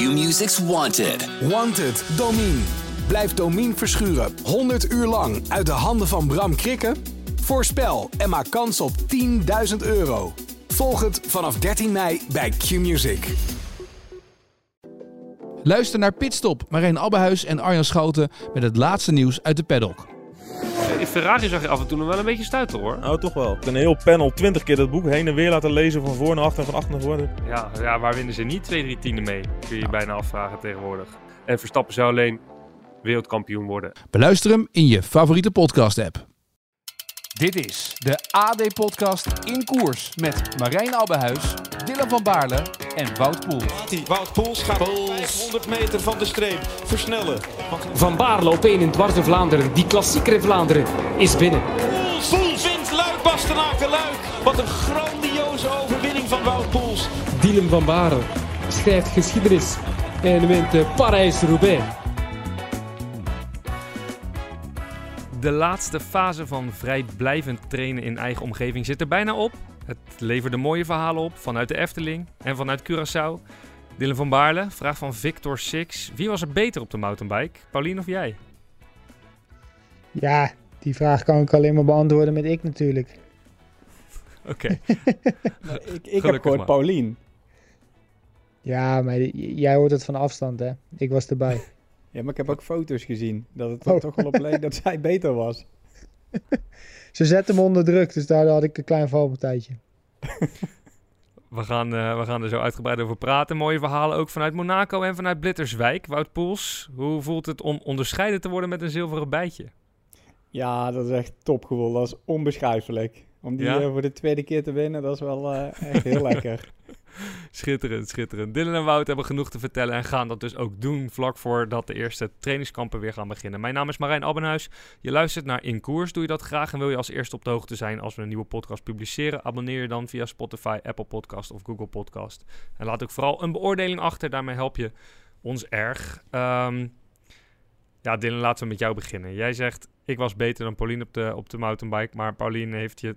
Q-Music's Wanted. Wanted, Domine. Blijf Domine verschuren 100 uur lang uit de handen van Bram Krikken? Voorspel en maak kans op 10.000 euro. Volg het vanaf 13 mei bij Q-Music. Luister naar Pitstop, Marijn Abbehuis en Arjan Schouten met het laatste nieuws uit de paddock. In Ferrari zag je af en toe nog wel een beetje stuiten hoor. Nou, toch wel. Een heel panel 20 keer dat boek heen en weer laten lezen van voor naar achter en van achter naar voren. Ja, ja waar winnen ze niet twee, drie tienden mee? Kun je je bijna afvragen tegenwoordig. En Verstappen zou alleen wereldkampioen worden. Beluister hem in je favoriete podcast-app. Dit is de AD-podcast In Koers met Marijn Abbehuis, Dylan van Baarle en Wout Poel. Wout Poels gaat 500 meter van de streep versnellen. Van Baarle op 1 in Dwars de Vlaanderen. Die klassieker in Vlaanderen is binnen. Poels, Poels wint Luik, Bastenaak de Luik. Wat een grandioze overwinning van Wout Poels. Dylan van Baarle schrijft geschiedenis en wint Parijs-Roubaix. De laatste fase van vrijblijvend trainen in eigen omgeving zit er bijna op. Het leverde mooie verhalen op vanuit de Efteling en vanuit Curaçao. Dylan van Baarle, vraag van Victor Six. Wie was er beter op de mountainbike, Paulien of jij? Ja, die vraag kan ik alleen maar beantwoorden met ik natuurlijk. Oké. ik ik heb gehoord Paulien. Ja, maar jij hoort het van afstand, hè? Ik was erbij. Ja, maar ik heb ook foto's gezien dat het oh. toch wel op leek dat zij beter was. Ze zetten hem onder druk, dus daar had ik een klein valpartijtje. We gaan, uh, we gaan er zo uitgebreid over praten. Mooie verhalen ook vanuit Monaco en vanuit Blitterswijk. Wout Poels, hoe voelt het om onderscheiden te worden met een zilveren bijtje? Ja, dat is echt topgevoel. Dat is onbeschrijfelijk. Om die ja? uh, voor de tweede keer te winnen, dat is wel uh, echt heel lekker. Schitterend, schitterend. Dylan en Wout hebben genoeg te vertellen en gaan dat dus ook doen vlak voordat de eerste trainingskampen weer gaan beginnen. Mijn naam is Marijn Abbenhuis. Je luistert naar In Koers. Doe je dat graag en wil je als eerste op de hoogte zijn als we een nieuwe podcast publiceren? Abonneer je dan via Spotify, Apple Podcast of Google Podcast. En laat ook vooral een beoordeling achter. Daarmee help je ons erg. Um, ja, Dylan, laten we met jou beginnen. Jij zegt, ik was beter dan Pauline op de, op de mountainbike, maar Pauline heeft je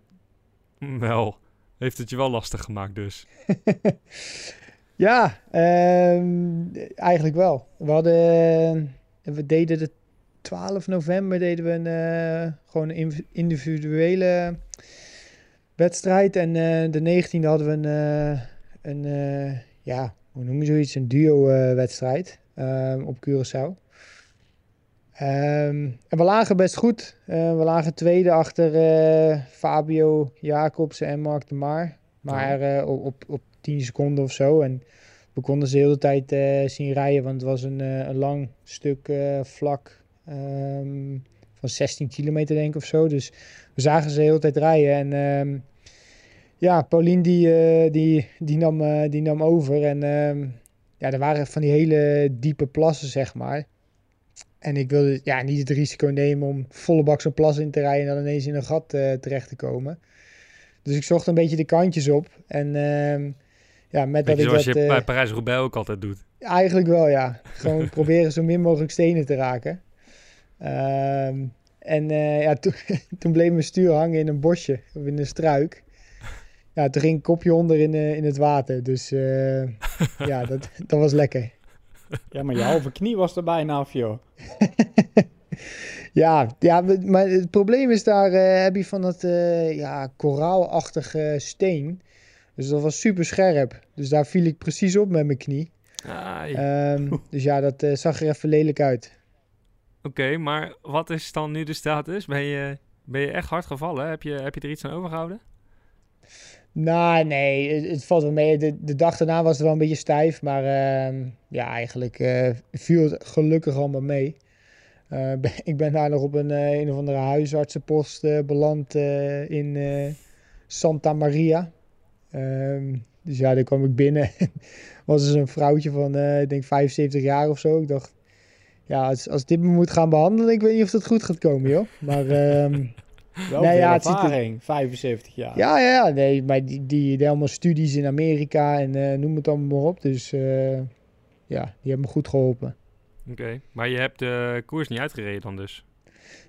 wel heeft het je wel lastig gemaakt dus. ja, um, eigenlijk wel. We hadden, we deden de 12 november deden we een, uh, gewoon individuele wedstrijd. En uh, de 19e hadden we een, uh, een ja, hoe noem je zoiets, een duo-wedstrijd ehm, op Curaçao. Um, en we lagen best goed. Uh, we lagen tweede achter uh, Fabio Jacobsen en Mark de Maar. Maar uh, op, op 10 seconden of zo. En we konden ze de hele tijd zien rijden, want het was een, een lang stuk vlak um, van 16 kilometer denk ik of zo. Dus we zagen ze de hele tijd rijden. En um, ja, Paulien die, die, die, nam, die nam over. En ja, er waren van die hele diepe plassen, zeg maar. En ik wilde ja, niet het risico nemen om volle bak zo'n plas in te rijden en dan ineens in een gat uh, terecht te komen. Dus ik zocht een beetje de kantjes op. En uh, ja, met dat ik zoals dat, je uh, bij Parijs-Roubaix ook altijd doet. Eigenlijk wel, ja. Gewoon proberen zo min mogelijk stenen te raken. Uh, en uh, ja, to toen bleef mijn stuur hangen in een bosje, of in een struik. Ja, toen ging een kopje onder in, in het water. Dus ja, dat, dat was lekker. Ja, maar je halve knie was er bijna af, joh. ja, ja, maar het probleem is daar uh, heb je van dat uh, ja, koraalachtige steen. Dus dat was super scherp. Dus daar viel ik precies op met mijn knie. Um, dus ja, dat uh, zag er even lelijk uit. Oké, okay, maar wat is dan nu de status? Ben je, ben je echt hard gevallen? Heb je, heb je er iets aan overgehouden? Nou, nee, het, valt wel mee. De, dag daarna was het wel een beetje stijf, maar uh, ja, eigenlijk uh, viel het gelukkig allemaal mee. Uh, ik ben daar nog op een, uh, een of andere huisartsenpost beland in Santa Maria. Um, dus ja, daar kwam ik binnen. was dus een vrouwtje van, ik denk 75 jaar of zo. Ik dacht, ja, als, als dit me moet gaan behandelen, ik weet niet of dat goed gaat komen, joh. Maar... Wel nee, ja, ervaring, het 75 jaar. Ja, ja, nee, maar die, die, die allemaal studies in Amerika en uh, noem het allemaal maar op. Dus uh, ja, die hebben me goed geholpen. Oké, okay. maar je hebt de koers niet uitgereden dan dus?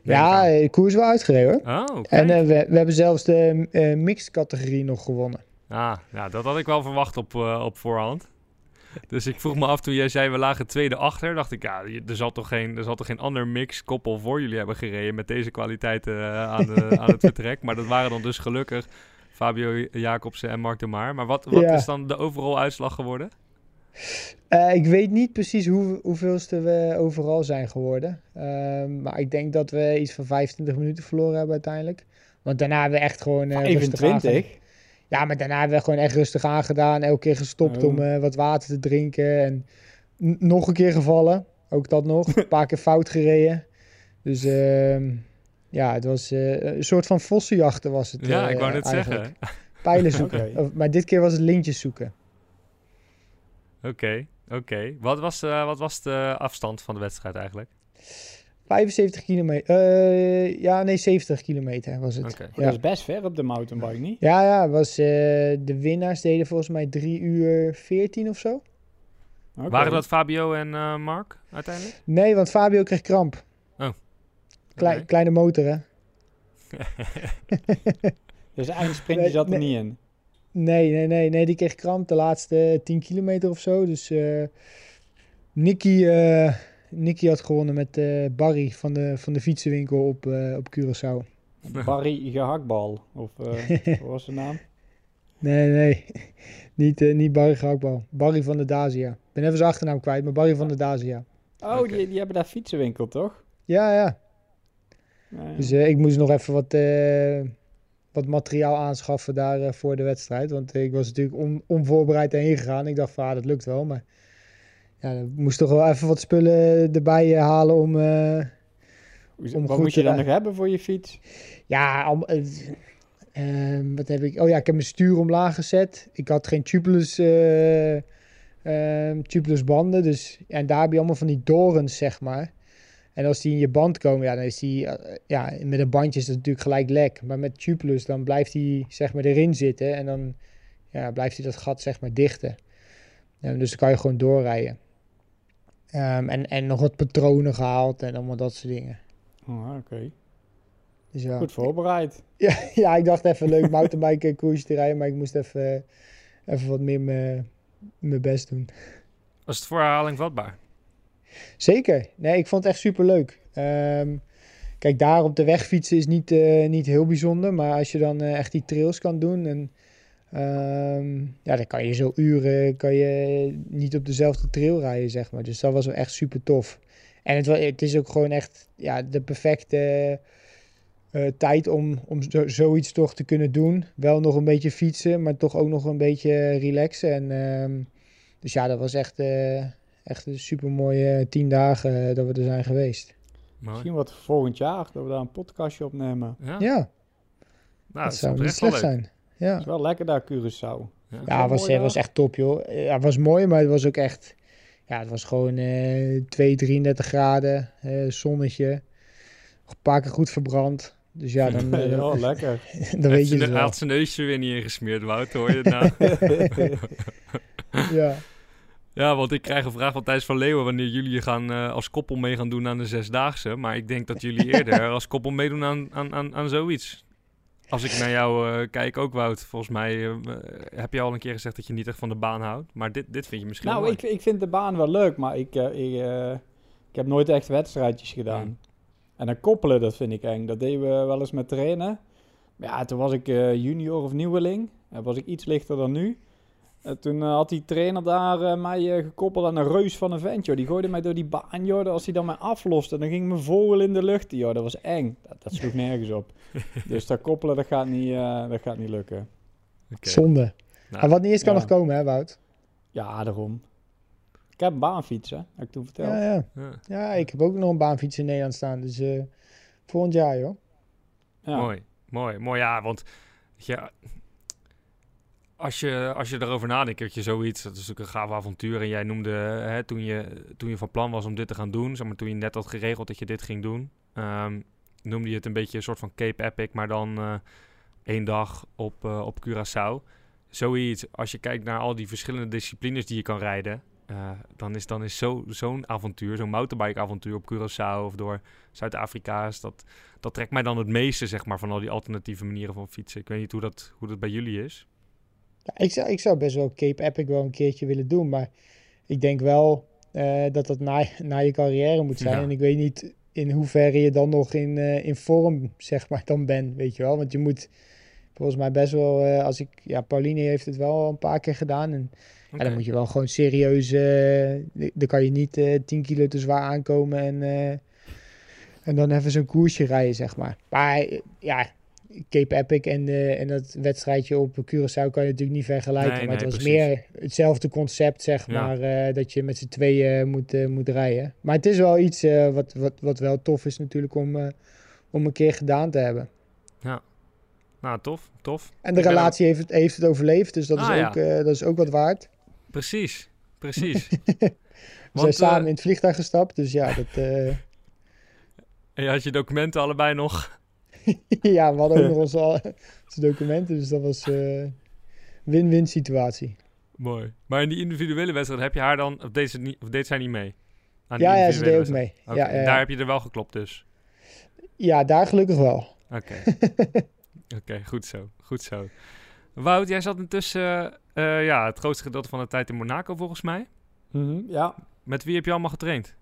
Ja, de koers wel uitgereden hoor. Oh, okay. En uh, we, we hebben zelfs de mixed categorie nog gewonnen. Ah, ja, dat had ik wel verwacht op, op voorhand. Dus ik vroeg me af toen jij zei we lagen tweede achter. Dacht ik, ja, er zal toch geen, er zal toch geen ander mix koppel voor jullie hebben gereden met deze kwaliteiten uh, aan, de, aan het vertrek. Maar dat waren dan dus gelukkig Fabio Jacobsen en Mark de Maar. Maar wat, wat Ja. is dan de overal uitslag geworden? Eh, ik weet niet precies hoe, hoeveelste we overal zijn geworden. Ehm, maar ik denk dat we iets van 25 minuten verloren hebben uiteindelijk. Want daarna hebben we echt gewoon eh, rustig aangedaan. 25? Ja, maar daarna hebben we gewoon echt rustig aangedaan. Elke keer gestopt Oh. om eh, wat water te drinken. En nog een keer gevallen. Ook dat nog. Een paar keer fout gereden. Dus ehm, ja, het was eh, een soort van vossenjachten was het. ja, eh, ik wou net eigenlijk. zeggen. Pijlen zoeken. Maar dit keer was het lintjes zoeken. Oké, oké. Wat, was, eh, wat was de afstand van de wedstrijd eigenlijk? 75 kilometer. eh, ja, nee, 70 kilometer was het. Oké. Ja. Dat is best ver op de mountainbike, niet? Ja, ja, was, eh, de winnaars deden volgens mij 3 uur 14 of zo. Oké. Waren dat Fabio en eh, Mark uiteindelijk? Nee, want Fabio kreeg kramp. Oh. Klei-. Kleine motor, hè? Dus eindsprintje Nee, zat er nee. niet in. Nee, nee, nee, nee, die kreeg kramp de laatste 10 kilometer of zo. Dus eh Nicky, eh, Nicky had gewonnen met eh, Barry van de, van de fietsenwinkel op, eh, op Curaçao. Barry Gehaktbal. Of eh, wat was de naam? Nee, nee, niet, niet Barry Gehaktbal. Barry van de Dacia. Ik ben even zijn achternaam kwijt, maar Barry van de Dacia. Oh, die, die hebben daar fietsenwinkel, toch? Ja, ja. Nee. Dus eh, ik moest nog even wat, eh, wat materiaal aanschaffen daar voor de wedstrijd. Want ik was natuurlijk on, onvoorbereid heen gegaan. Ik dacht van, ah, dat lukt wel. Maar ja, moest toch wel even wat spullen erbij eh, halen om... eh, om wat goed moet je dan nog hebben voor je fiets? ja, al- eh, ehm, wat heb ik? Oh ja, ik heb mijn stuur omlaag gezet. Ik had geen tubeless, eh, ehm, tubeless banden. Dus, en daar heb je allemaal van die dorens, zeg maar. En als die in je band komen, ja, dan is die... ja, met een bandje is dat natuurlijk gelijk lek. Maar met tubeless, dan blijft die zeg maar erin zitten. En dan ja, blijft hij dat gat zeg maar dichten. Dus dan kan je gewoon doorrijden. Ehm, en, en nog wat patronen gehaald en allemaal dat soort dingen. Oh, Oké, Dus ja. goed voorbereid. Ja, ja, ik dacht even leuk mountainbike koersje te rijden, maar ik moest even, even wat meer mijn mijn best doen. Was het voor herhaling vatbaar? Zeker. Nee, ik vond het echt super leuk. kijk, daar op de weg fietsen is niet, eh, niet heel bijzonder, maar als je dan eh, echt die trails kan doen en ehm, ja, dan kan je zo uren kan je niet op dezelfde trail rijden, zeg maar. Dus dat was wel echt super tof. En het, het is ook gewoon echt ja, de perfecte eh, tijd om, om zo, zoiets toch te kunnen doen. Wel nog een beetje fietsen, maar toch ook nog een beetje relaxen. En, ehm, dus ja, dat was echt, eh, echt een super mooie tien dagen eh, dat we er zijn geweest. Mooi. Misschien wat volgend jaar, dat we daar een podcastje opnemen. Ja, Ja, nou, dat zou niet slecht leuk. zijn. Ja, Het is wel lekker daar, Curaçao. Ja. ja het was, was echt top, joh. Ja, het was mooi, maar het was ook echt... Ja, het was gewoon eh 2, 33 graden, eh, zonnetje. Een paar keer goed verbrand. Dus ja, dan, eh, ja, lekker. dan weet je Hij het wel. had zijn neusje weer niet ingesmeerd, Wout. Hoor je het nou? Ja. ja, want ik krijg een vraag van Thijs van Leeuwen... wanneer jullie gaan, eh, als koppel mee gaan doen aan de Zesdaagse. Maar ik denk dat jullie eerder als koppel meedoen aan, aan, aan, aan zoiets. Als ik naar jou eh, kijk ook, Wout. Volgens mij eh, heb je al een keer gezegd dat je niet echt van de baan houdt. Maar dit, dit vind je misschien nou, ik, ik vind de baan wel leuk, maar ik, eh, ik, eh, ik heb nooit echt wedstrijdjes gedaan. En dan koppelen, dat vind ik eng. Dat deden we wel eens met trainen. Maar ja, toen was ik eh, junior of nieuweling. En was ik iets lichter dan nu. En toen eh, had die trainer daar eh, mij eh, gekoppeld aan een reus van een vent, joh. Die gooide mij door die baan, joh. Als hij dan mij afloste, dan ging mijn vogel in de lucht, joh. Dat was eng. Dat, dat sloeg nergens op. dus dat koppelen, dat gaat niet, eh, dat gaat niet lukken. Oké. Zonde. Nou, maar wat niet is, kan ja. nog komen, hè, Wout? Ja, daarom. Ik heb een baanfiets, hè. Heb ik toen verteld. Ja, ja. ja. ja, ik heb ook nog een baanfiets in Nederland staan. Dus eh, volgend jaar, joh. Ja. Mooi, mooi, mooi. Ja, want weet je, als je, als je erover nadenkt, dat je zoiets, dat is natuurlijk een gaaf avontuur. En jij noemde, hè, toen, je, toen je van plan was om dit te gaan doen, zeg maar, toen je net had geregeld dat je dit ging doen, ehm, noemde je het een beetje een soort van Cape Epic, maar dan eh, één dag op, eh, op Curaçao. Zoiets, als je kijkt naar al die verschillende disciplines die je kan rijden, eh, dan is, dan is zo, zo'n avontuur, zo'n mountainbike-avontuur op Curaçao of door Zuid-Afrika, dat, dat trekt mij dan het meeste, zeg maar, van al die alternatieve manieren van fietsen. Ik weet niet hoe dat, hoe dat bij jullie is. Ja, ik, zou, ik zou best wel Cape Epic wel een keertje willen doen. Maar ik denk wel eh, dat dat na, na je carrière moet zijn. Ja. En ik weet niet in hoeverre je dan nog in, eh, in vorm, zeg maar, dan bent, weet je wel. Want je moet volgens mij best wel, eh, als ik, ja, Pauline heeft het wel een paar keer gedaan. En ja, dan moet je wel gewoon serieus, dan kan je niet eh 10 kilo te zwaar aankomen en, en dan even zo'n koersje rijden, zeg maar. Maar ja, Cape Epic en, eh, en dat wedstrijdje op Curaçao kan je natuurlijk niet vergelijken. Nee, maar nee, het was precies. meer hetzelfde concept, zeg Ja. maar, eh, dat je met z'n tweeën moet, eh, moet rijden. Maar het is wel iets wat, wat, wat wel tof is natuurlijk om, om een keer gedaan te hebben. Nou, tof, tof. En de Ik ben relatie heeft het, heeft het overleefd, dus dat, Ah, is ja. ook, dat is ook wat waard. Precies, precies. We zijn samen in het vliegtuig gestapt, dus ja, dat, En je had je documenten allebei nog. ja, we hadden ook nog onze, onze documenten, dus dat was eh win-win situatie. Mooi. Maar in die individuele wedstrijd heb je haar dan, of deed, ze niet, of deed zij niet mee? Aan die Ja, ja, ze deed ook mee. Ja, Oké, ja, ja. Daar heb je er wel geklopt dus. ja, daar gelukkig wel. Oké. Oké, goed zo. Goed zo. Wout, jij zat intussen eh, ja, het grootste gedeelte van de tijd in Monaco volgens mij. Mhm, ja. Met wie heb je allemaal getraind?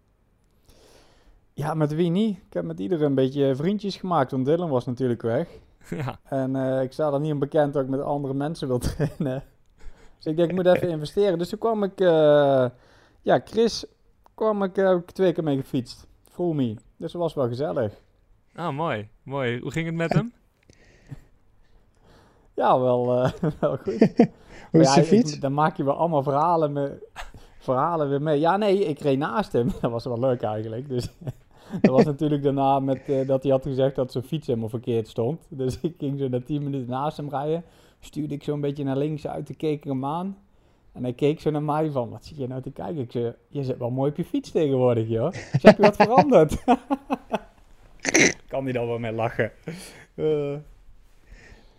Ja, met wie niet? Ik heb met iedereen een beetje vriendjes gemaakt, want Dylan was natuurlijk weg. ja, En eh, ik sta er niet om bekend dat ik met andere mensen wil trainen. Dus ik denk, ik moet even investeren. Dus toen kwam ik, eh, ja, Chris kwam ik, eh, heb ik twee keer mee gefietst. Full me. Dus dat was wel gezellig. ah, mooi. Mooi. Hoe ging het met hem? Ja, wel, eh, wel goed. Hoe is ja, ik- fiets? dan maak je wel allemaal verhalen, me, verhalen weer mee. Ja, nee, ik reed naast hem. Dat was wel leuk eigenlijk. Dus dat was natuurlijk daarna met, eh, dat hij had gezegd dat zijn fiets helemaal verkeerd stond. Dus ik ging zo na 10 minuten naast hem rijden. Stuurde ik zo een beetje naar links uit, toen keek ik hem aan. En hij keek zo naar mij van, wat zit je nou te kijken? Ik zei, je zit wel mooi op je fiets tegenwoordig, joh. Zei, heb je wat veranderd? kan hij dan wel mee lachen. Eh,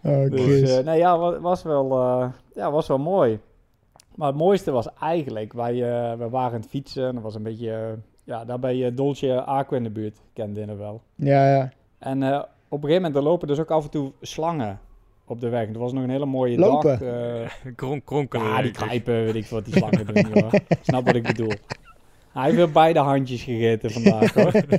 Oh, dus eh, nee, ja, was, was, wel, ja, was wel mooi. Maar het mooiste was eigenlijk, wij, we waren aan het fietsen. En dat was een beetje, ja, daar bij uh, Dolce Aqua in de buurt. Kende je wel. ja, ja. En eh, op een gegeven moment, er lopen dus ook af en toe slangen op de weg. Het was nog een hele mooie Lopen? dag. eh, Kron kronkelen. ja, die kruipen, weet ik wat die slangen doen, joh. Snap wat ik bedoel. Hij heeft weer beide handjes gegeten vandaag, hoor.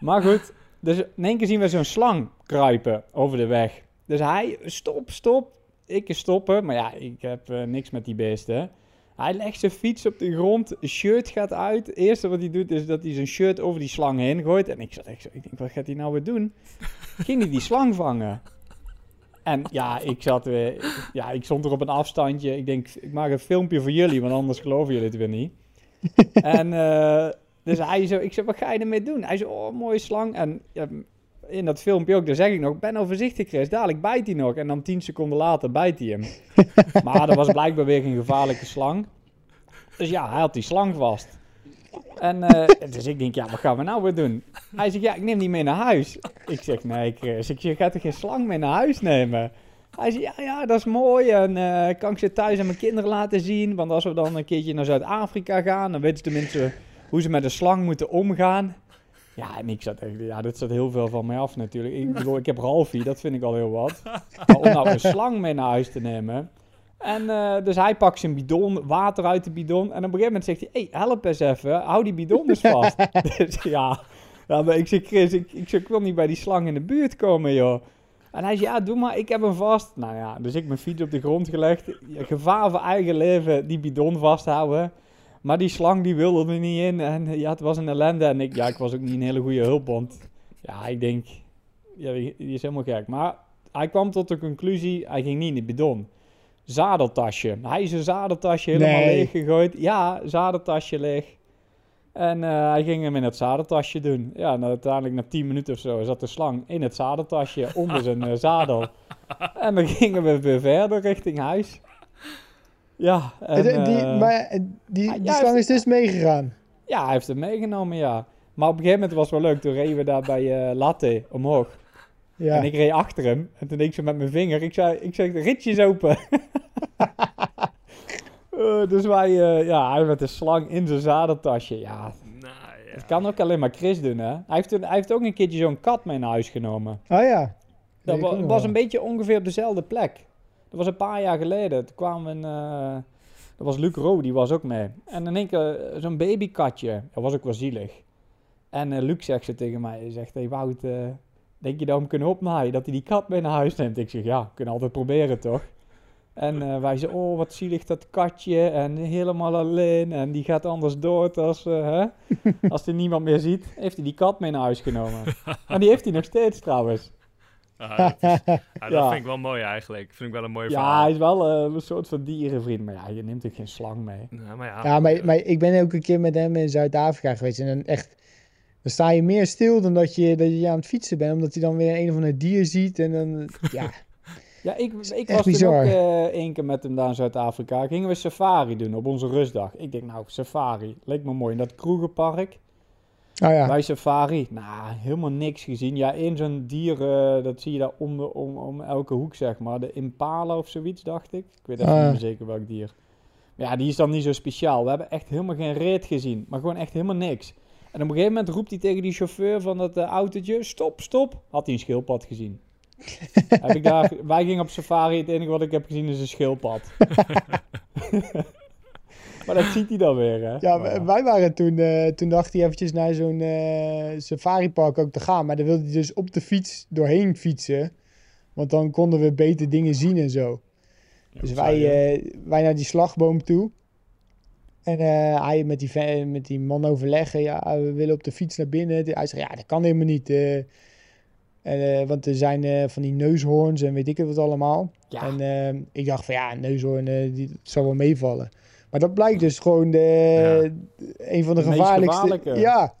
Maar goed, dus in één keer zien we zo'n slang kruipen over de weg. Dus hij, stop, stop. Ik stoppen, maar ja, ik heb eh, niks met die beesten. Hij legt zijn fiets op de grond, shirt gaat uit. Het eerste wat hij doet is dat hij zijn shirt over die slang heen gooit. En ik zat echt zo, ik denk, wat gaat hij nou weer doen? Ging hij die slang vangen? En ja, ik zat weer, ja, ik stond er op een afstandje. Ik denk, ik maak een filmpje voor jullie, want anders geloven jullie het weer niet. en eh, dus hij zo, ik zei, wat ga je ermee doen? Hij zei, oh, mooie slang. En ja, in dat filmpje ook, daar zeg ik nog, ben nou voorzichtig Chris, dadelijk bijt hij nog. En dan tien seconden later bijt hij hem. maar dat was blijkbaar weer geen gevaarlijke slang. Dus ja, hij had die slang vast. En eh, dus ik denk, ja, wat gaan we nou weer doen? Hij zegt, ja, ik neem die mee naar huis. Ik zeg, nee Chris, ik zeg, je gaat er geen slang mee naar huis nemen? Hij zegt, ja, ja, dat is mooi. En eh, kan ik ze thuis aan mijn kinderen laten zien? Want als we dan een keertje naar Zuid-Afrika gaan, dan weten ze tenminste hoe ze met een slang moeten omgaan. Ja, en ik zat echt, ja, dat zat heel veel van mij af natuurlijk. Ik bedoel, ik heb Ralfie, dat vind ik al heel wat. Maar om nou een slang mee naar huis te nemen. En eh, dus hij pakt zijn bidon, water uit de bidon. En op een gegeven moment zegt hij, hey, help eens even, hou die bidon eens vast. dus ja, ja maar ik zeg, Chris, ik, ik, zeg, ik wil niet bij die slang in de buurt komen, joh. En hij zei, ja, doe maar, ik heb hem vast. Nou ja, dus ik mijn fiets op de grond gelegd. Gevaar voor eigen leven, die bidon vasthouden. Maar die slang die wilde er niet in. En ja, het was een ellende. En ik, ja, ik was ook niet een hele goede hulpbond. Ja, ik denk, ja, die, is helemaal gek. Maar hij kwam tot de conclusie, hij ging niet in de bidon. Zadeltasje. Hij is zijn zadeltasje helemaal Nee. leeg gegooid. Ja, zadeltasje leeg. En eh, hij ging hem in het zadeltasje doen. Ja, en uiteindelijk na 10 minuten of zo zat de slang in het zadeltasje onder zijn eh, zadel. En dan gingen we weer verder richting huis. Ja, en, Eh, die, eh, maar eh, die, ah, die ja, slang is dus meegegaan. ja, hij heeft hem meegenomen, ja. Maar op een gegeven moment was het wel leuk. Toen reden we daar bij eh, Latte omhoog. Ja. En ik reed achter hem. En toen deed ik zo met mijn vinger. Ik zei, ik zeg, de ritjes open. Eh, dus wij, eh, ja, hij met de slang in zijn zadeltasje. Ja, Nou, ja. dat kan ook alleen maar Chris doen, hè. Hij heeft, een- hij heeft ook een keertje zo'n kat mee naar huis genomen. Oh ja. Dat was wel. een beetje ongeveer op dezelfde plek. Dat was een paar jaar geleden. Toen kwamen we in, eh, Dat was Luc Roo, die was ook mee. En in één keer eh, zo'n babykatje. Dat was ook wel zielig. En eh, Luc zegt ze tegen mij, hij zegt, hey Wout, denk je dat we hem kunnen opnaaien? Dat hij die kat mee naar huis neemt? Ik zeg, ja, we kunnen altijd proberen, toch? En eh, wij zeiden, oh, wat zielig dat katje. En helemaal alleen. En die gaat anders dood als, hè? als hij niemand meer ziet. Heeft hij die kat mee naar huis genomen. en die heeft hij nog steeds trouwens. Ah, dat, is- ah, dat Ja. vind ik wel mooi eigenlijk. Vind ik wel een mooi Ja, verhaal. hij is wel eh, een soort van dierenvriend. Maar ja, je neemt ook geen slang mee. Ja, maar ja. Ja, maar, maar ik ben ook een keer met hem in Zuid-Afrika geweest. En dan echt, dan sta je meer stil dan dat je, dat je aan het fietsen bent. Omdat hij dan weer een of ander dier ziet. En dan, ja, Ja, ik, ik was toen bizar. ook eh, één keer met hem daar in Zuid-Afrika. Gingen we safari doen op onze rustdag. Ik denk, nou, safari. Leek me mooi in dat kroegenpark. Oh ja. Bij safari, nou, helemaal niks gezien. Ja, één zo'n dier, eh, dat zie je daar om, de, om, om elke hoek, zeg maar. De impala of zoiets, dacht ik. Ik weet even Ah. niet meer zeker welk dier. Maar ja, die is dan niet zo speciaal. We hebben echt helemaal geen reet gezien. Maar gewoon echt helemaal niks. En op een gegeven moment roept hij tegen die chauffeur van dat eh, autootje... Stop, stop. Had hij een schildpad gezien. heb ik daar, wij gingen op safari. Het enige wat ik heb gezien is een schildpad. maar dat ziet hij dan weer, hè? Ja, Maar wij waren toen, eh, toen dacht hij eventjes naar zo'n eh safaripark ook te gaan. Maar dan wilde hij dus op de fiets doorheen fietsen. Want dan konden we beter dingen zien en zo. Ja, dus zei wij, eh, wij naar die slagboom toe. En hij met die, met die man overleggen. Ja, we willen op de fiets naar binnen. Hij zegt, ja, dat kan helemaal niet. En, want er zijn van die neushoorns en weet ik het wat allemaal. Ja. En ik dacht van ja, neushoorn, die, dat zal wel meevallen. Maar dat blijkt dus gewoon de, een van de, De gevaarlijkste. gevaarlijke. Ja,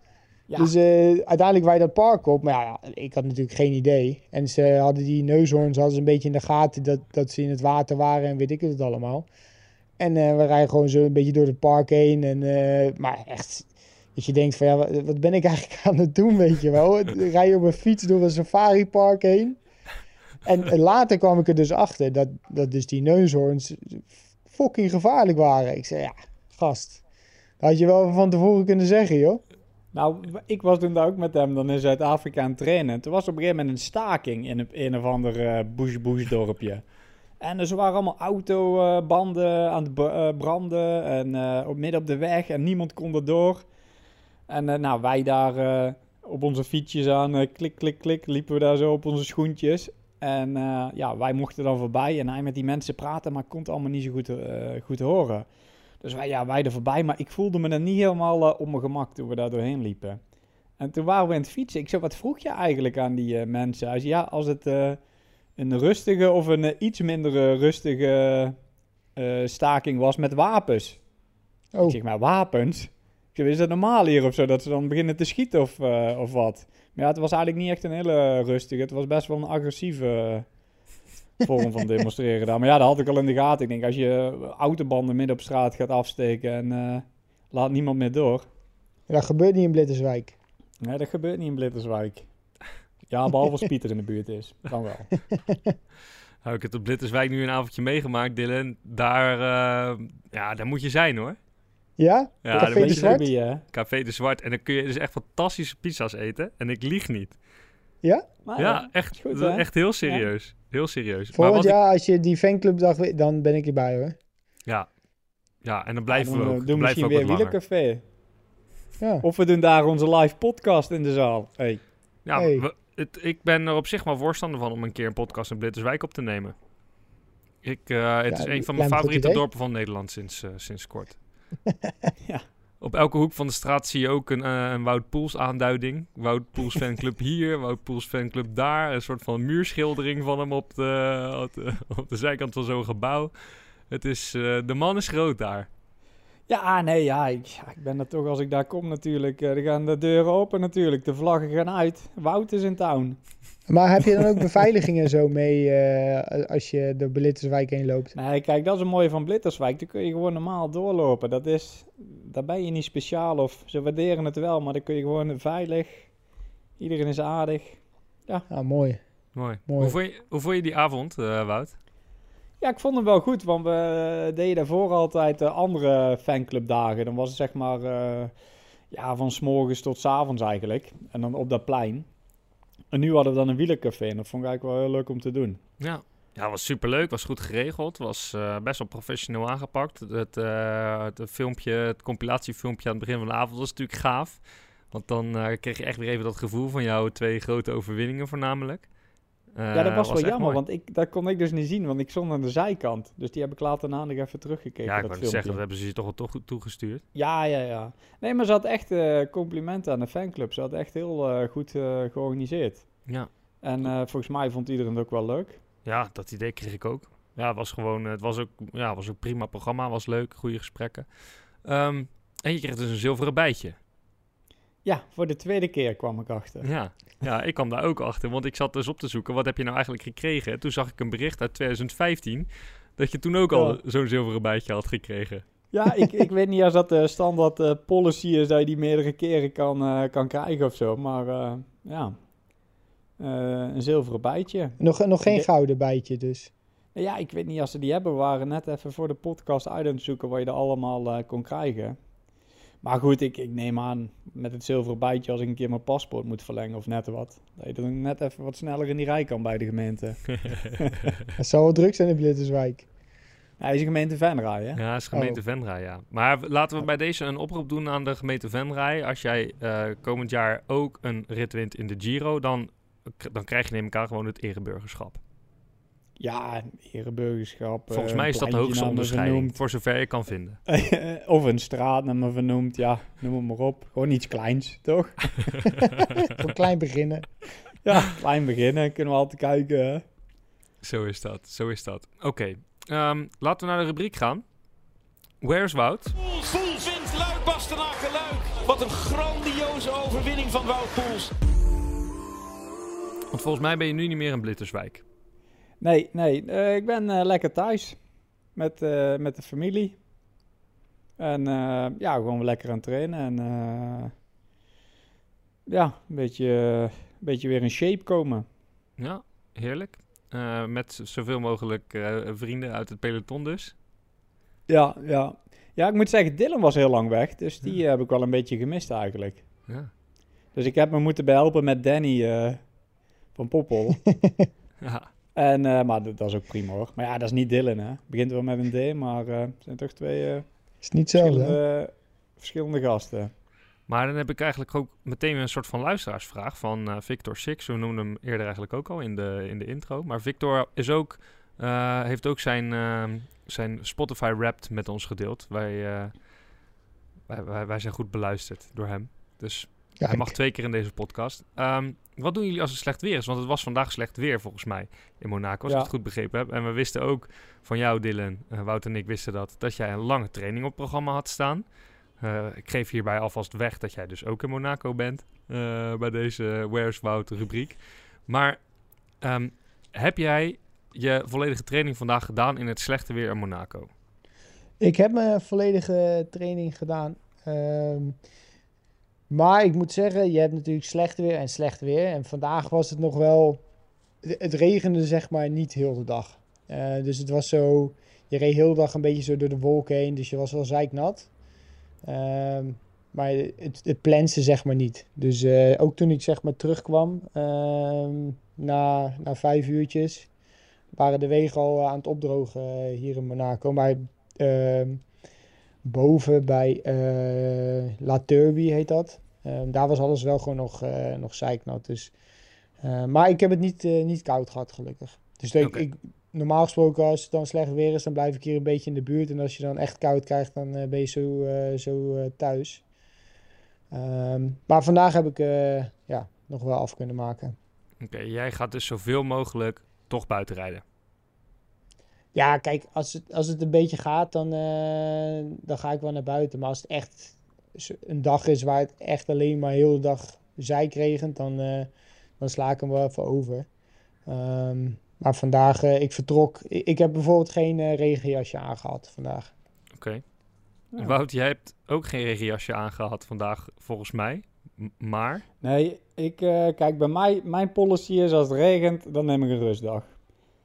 Ja. dus eh, uiteindelijk wij dat park op. Maar ja, ik had natuurlijk geen idee. En ze hadden die neushoorns hadden ze een beetje in de gaten dat, dat ze in het water waren en weet ik het allemaal. En eh, we rijden gewoon zo een beetje door het park heen. En, eh, maar echt, dat je denkt van ja, wat, wat ben ik eigenlijk aan het doen, weet je wel. Rij je op een fiets door een safaripark heen. En later kwam ik er dus achter dat, dat dus die neushoorns fucking gevaarlijk waren. Ik zei ja, gast, dat had je wel van tevoren kunnen zeggen, joh. Nou, ik was toen daar ook met hem dan in Zuid-Afrika aan het trainen. Toen was op een gegeven moment een staking in een, een of ander eh bush-bush dorpje. En er waren allemaal autobanden aan het eh, branden en eh, op midden op de weg en niemand kon er door. En eh, nou, wij daar eh, op onze fietsjes aan, eh, klik, klik, klik, liepen we daar zo op onze schoentjes. En eh, ja, wij mochten dan voorbij en hij met die mensen praten, maar kon het allemaal niet zo goed, eh, goed horen. Dus wij, ja, wij er voorbij, maar ik voelde me dan niet helemaal eh, op mijn gemak toen we daar doorheen liepen. En toen waren we aan het fietsen. Ik zei, wat vroeg je eigenlijk aan die mensen? Hij zei, ja, als het een rustige of een iets minder rustige staking was met wapens. Oh. Ik zeg, maar wapens? Is dat normaal hier of zo, dat ze dan beginnen te schieten of, eh, of wat? Maar ja, het was eigenlijk niet echt een hele rustige. Het was best wel een agressieve eh, vorm van demonstreren daar. Maar ja, dat had ik al in de gaten. Ik denk, als je autobanden midden op straat gaat afsteken en eh, laat niemand meer door. Dat gebeurt niet in Blitterswijk. Nee, dat gebeurt niet in Blitterswijk. Ja, behalve als Pieter in de buurt is. Dan wel. Nou, ik heb op Blitterswijk nu een avondje meegemaakt, Dylan. Daar, eh, ja, daar moet je zijn hoor. Ja? Ja, Café de je Zwart? Café de Zwart. En dan kun je dus echt fantastische pizza's eten. En ik lieg niet. Ja? Maar ja, echt, goed, echt heel serieus. Heel serieus. Maar Volgend ik- jaar, als je die fanclubdag weet, dan ben ik erbij hoor. ja. ja, en dan blijven dan, we eh, ook, doen dan we blijven misschien we ook weer wielercafé. Ja. Of we doen daar onze live podcast in de zaal. Hey. Ja, Hey. we- het, ik ben er op zich wel voorstander van om een keer een podcast in Blitterswijk op te nemen. Ik, eh, het Ja, is een van mijn een favoriete dorpen van Nederland sinds, eh, sinds kort. Ja. Op elke hoek van de straat zie je ook een, eh, een Wout Poels aanduiding. Wout Poels fanclub hier, Wout Poels fanclub daar. Een soort van muurschildering van hem op de, op de, op de zijkant van zo'n gebouw. Het is, eh, de man is groot daar. Ja, nee, ja ik, ja, ik ben er toch als ik daar kom natuurlijk. eh, dan gaan de deuren open natuurlijk. De vlaggen gaan uit. Wout is in town. Maar heb je dan ook beveiliging en zo mee eh, als je door Blitterswijk heen loopt? Nee, kijk, dat is een mooie van Blitterswijk. Dan kun je gewoon normaal doorlopen. Dat is, daar ben je niet speciaal of ze waarderen het wel, maar dan kun je gewoon veilig. Iedereen is aardig. Ah, mooi. Mooi. Mooi. Hoe, vond je, hoe vond je die avond, eh, Wout? Ja, ik vond hem wel goed, want we deden daarvoor altijd eh, andere fanclubdagen. Dan was het zeg maar eh, ja, van s morgens tot s avonds eigenlijk. En dan op dat plein. En nu hadden we dan een wielercafé en dat vond ik eigenlijk wel heel leuk om te doen. Ja. Ja, was superleuk, was goed geregeld, was eh, best wel professioneel aangepakt. Het, eh, het filmpje, het compilatiefilmpje aan het begin van de avond was natuurlijk gaaf. Want dan eh, kreeg je echt weer even dat gevoel van jouw twee grote overwinningen voornamelijk. Ja, dat Eh, was wel jammer, mooi. want ik, dat kon ik dus niet zien, want ik stond aan de zijkant. Dus die heb ik later na nog even teruggekeken, Ja, ik wou filmpje. zeggen, dat hebben ze je toch wel toch toegestuurd. Ja, ja, ja. Nee, maar ze had echt eh, complimenten aan de fanclub. Ze had echt heel eh, goed georganiseerd. Ja. En volgens mij vond iedereen het ook wel leuk. Ja, dat idee kreeg ik ook. Ja, het was gewoon, het was ook, ja, was ook prima programma, was leuk, goede gesprekken. Ehm, en je kreeg dus een zilveren bijtje. Ja, voor de tweede keer kwam ik achter. Ja. ja, ik kwam daar ook achter, want ik zat dus op te zoeken, wat heb je nou eigenlijk gekregen? Toen zag ik een bericht uit 2015, dat je toen ook al zo'n zilveren bijtje had gekregen. Ja, ik, ik weet niet als dat de standaard eh, policy is dat je die meerdere keren kan, eh, kan krijgen of zo. Maar eh, ja, Eh, een zilveren bijtje. Nog, nog geen De- gouden bijtje dus. Ja, ik weet niet als ze die hebben. We waren net even voor de podcast uit aan het zoeken wat je er allemaal eh, kon krijgen. Maar goed, ik, ik neem aan met het zilveren bijtje als ik een keer mijn paspoort moet verlengen of net wat. Dat je dan net even wat sneller in die rij kan bij de gemeente. Het zal wel druk zijn in Blitterswijk. Hij is een gemeente Venray, hè? Ja, is gemeente Venray, ja. Maar laten we bij deze een oproep doen aan de gemeente Venray. Als jij eh, komend jaar ook een rit wint in de Giro, dan, dan krijg je neem ik aan gewoon het ereburgerschap. Ja, ereburgerschap. Volgens eh, mij is dat de hoogste onderscheiding, vernoemd. voor zover je kan vinden. of een straat naar me vernoemd, ja, noem het maar op. Gewoon iets kleins, toch? Voor klein beginnen. Ja, klein beginnen, kunnen we altijd kijken. Zo is dat, zo is dat. Oké, ehm, laten we naar de rubriek gaan. Where's Wout? Poels wint Luik Bastenaken Luik. Wat een grandioze overwinning van Wout Poels. Want volgens mij ben je nu niet meer in Blitterswijk. Nee, nee, eh, ik ben eh, lekker thuis met, eh, met de familie. En ja, gewoon lekker aan het trainen. En ja, een beetje, een beetje weer in shape komen. Ja, heerlijk. Met zoveel mogelijk vrienden uit het peloton dus. Ja, ja. Ja, ik moet zeggen, Dylan was heel lang weg. Dus die heb ik wel een beetje gemist eigenlijk. Ja. Dus ik heb me moeten behelpen met Danny van Poppel. ja. En, eh, maar dat, dat is ook prima hoor. Maar ja, dat is niet Dylan hè. Begint wel met een D, maar eh, het zijn toch twee eh, Is niet verschillende, verschillende gasten. Maar dan heb ik eigenlijk ook meteen een soort van luisteraarsvraag van eh, Victor Six. We noemden hem eerder eigenlijk ook al in de, in de intro. Maar Victor is ook, eh, heeft ook zijn, eh, zijn Spotify Wrapped met ons gedeeld. Wij, eh, wij, wij, wij zijn goed beluisterd door hem. Dus Ja, hij mag twee keer in deze podcast. Ehm, wat doen jullie als het slecht weer is? Want het was vandaag slecht weer volgens mij in Monaco, als Ja. ik het goed begrepen heb. En we wisten ook van jou, Dylan, eh, Wout en ik wisten dat, dat jij een lange training op het programma had staan. Eh, ik geef hierbij alvast weg dat jij dus ook in Monaco bent eh, bij deze Where's Wout rubriek. Maar ehm, heb jij je volledige training vandaag gedaan in het slechte weer in Monaco? Ik heb mijn volledige training gedaan. Ehm, maar ik moet zeggen, je hebt natuurlijk slecht weer en slecht weer. En vandaag was het nog wel... Het regende zeg maar niet heel de dag. Eh, dus het was zo... Je reed heel de dag een beetje zo door de wolken heen. Dus je was wel zeiknat. Ehm, maar het, het plenste zeg maar niet. Dus eh, ook toen ik zeg maar terugkwam... ehm, na, na vijf uurtjes... waren de wegen al eh, aan het opdrogen hier in Monaco. Maar ehm, boven bij eh, La Turby heet dat. Ehm, daar was alles wel gewoon nog, eh nog zeiknat. Dus, eh, maar ik heb het niet, niet koud gehad, gelukkig. Dus ik, normaal gesproken, als het dan slecht weer is, dan blijf ik hier een beetje in de buurt. En als je dan echt koud krijgt, dan ben je zo, zo thuis. Ehm, maar vandaag heb ik ja, nog wel af kunnen maken. Oké, jij gaat dus zoveel mogelijk toch buiten rijden. Ja, kijk, als het, als het een beetje gaat, dan, eh, dan ga ik wel naar buiten. Maar als het echt een dag is waar het echt alleen maar heel de dag zeik regent, dan, eh, dan sla ik hem wel even over. Ehm, maar vandaag, eh, ik vertrok. Ik, ik heb bijvoorbeeld geen regenjasje aangehad vandaag. Oké. Ja. Wout, jij hebt ook geen regenjasje aangehad vandaag, volgens mij. M- maar, Nee, ik, eh, kijk, bij mij, mijn policy is als het regent, dan neem ik een rustdag.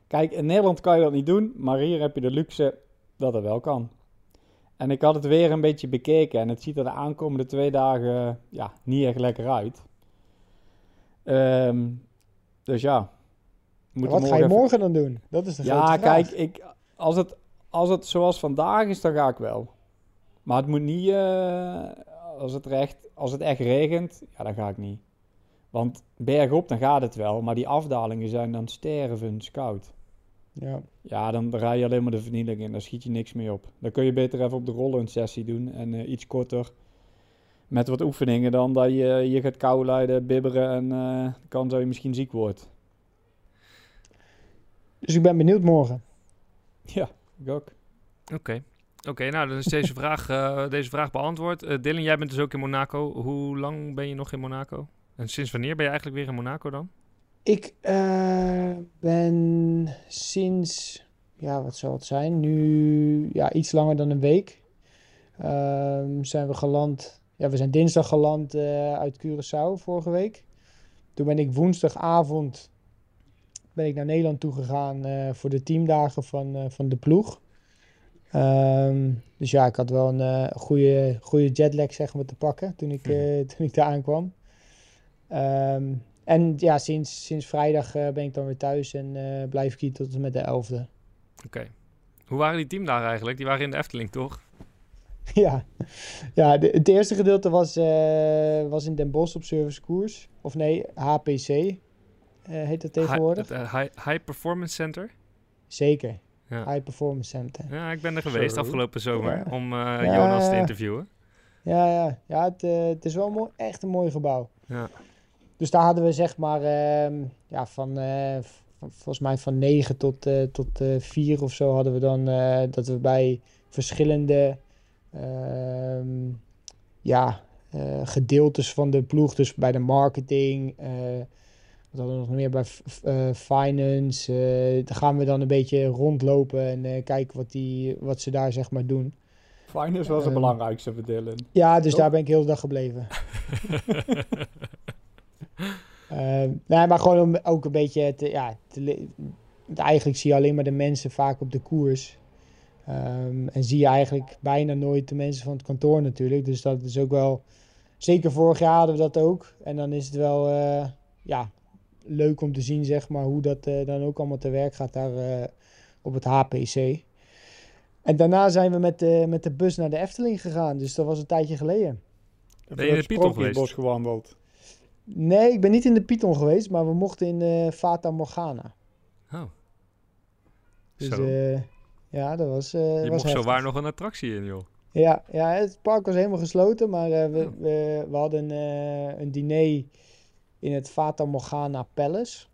Kijk, in Nederland kan je dat niet doen, maar hier heb je de luxe dat het wel kan. En ik had het weer een beetje bekeken en het ziet er de aankomende twee dagen ja, niet echt lekker uit. Ehm, dus ja, Wat ga je even- morgen dan doen? Dat is de Ja, grote vraag. kijk, ik, als, het, als het zoals vandaag is, dan ga ik wel. Maar het moet niet, eh, als, het echt, als het echt regent, ja, dan ga ik niet. Want bergop, dan gaat het wel, maar die afdalingen zijn dan stervend koud. Ja. Ja, dan rij je alleen maar de vernieling in, dan schiet je niks meer op. Dan kun je beter even op de rollen een sessie doen en eh, iets korter. Met wat oefeningen dan dat je je gaat kou leiden, bibberen en eh, de kans dat je misschien ziek wordt. Dus ik ben benieuwd morgen. Ja, ik ook. Oké. Oké, nou dan is deze vraag, eh, deze vraag beantwoord. Eh Dylan, jij bent dus ook in Monaco. Hoe lang ben je nog in Monaco? En sinds wanneer ben je eigenlijk weer in Monaco dan? Ik eh, ben sinds, ja, wat zal het zijn? Nu ja, iets langer dan een week. Ehm, zijn we geland. Ja, we zijn dinsdag geland eh, uit Curaçao vorige week. Toen ben ik woensdagavond ben ik naar Nederland toegegaan eh voor de teamdagen van, van de ploeg. Ehm, dus ja, ik had wel een goede, goede jetlag zeg maar te pakken toen ik, eh, toen ik daar aankwam. Ehm, en ja, sinds, sinds vrijdag eh, ben ik dan weer thuis en eh, blijf ik hier tot en met de 11e. Oké. Hoe waren die teamdagen eigenlijk? Die waren in de Efteling, toch? ja, ja de, het eerste gedeelte was, eh, was in Den Bosch op servicekoers. Of nee, HPC eh, heet dat tegenwoordig. High, high Performance Center. Zeker, Ja. High Performance Center. ja, ik ben er geweest afgelopen zomer Ja. om eh, Ja. Jonas te interviewen. Ja, ja, ja het, het is wel een mooi, echt een mooi gebouw. Ja. Dus daar hadden we zeg maar ehm, ja, van, eh, v- volgens mij van 9 tot, eh tot eh 4 of zo hadden we dan eh, dat we bij verschillende ehm, ja, eh, gedeeltes van de ploeg, dus bij de marketing, eh, wat hadden we nog meer bij eh, finance, eh, daar gaan we dan een beetje rondlopen en eh, kijken wat, die, wat ze daar zeg maar doen. Finance was het Ehm, belangrijkste voor Dylan. Ja, dus daar ben ik heel de dag gebleven. Ehm, nee, maar gewoon om ook een beetje te, ja, te, eigenlijk zie je alleen maar de mensen vaak op de koers. Ehm, en zie je eigenlijk bijna nooit de mensen van het kantoor natuurlijk. Dus dat is ook wel, zeker vorig jaar hadden we dat ook. En dan is het wel, eh, ja, leuk om te zien zeg maar hoe dat eh, dan ook allemaal te werk gaat daar eh, op het HPC. En daarna zijn we met de, met de bus naar de Efteling gegaan. Dus dat was een tijdje geleden. Ben je in geweest? bos gewandeld. Nee, ik ben niet in de Python geweest, maar we mochten in eh Fata Morgana. Oh. Dus Zo. eh, ja, dat was. eh Je was mocht zo heftig. waar nog een attractie in, joh. Ja, ja, het park was helemaal gesloten, maar we, Oh. we, we hadden een diner in het Fata Morgana Palace.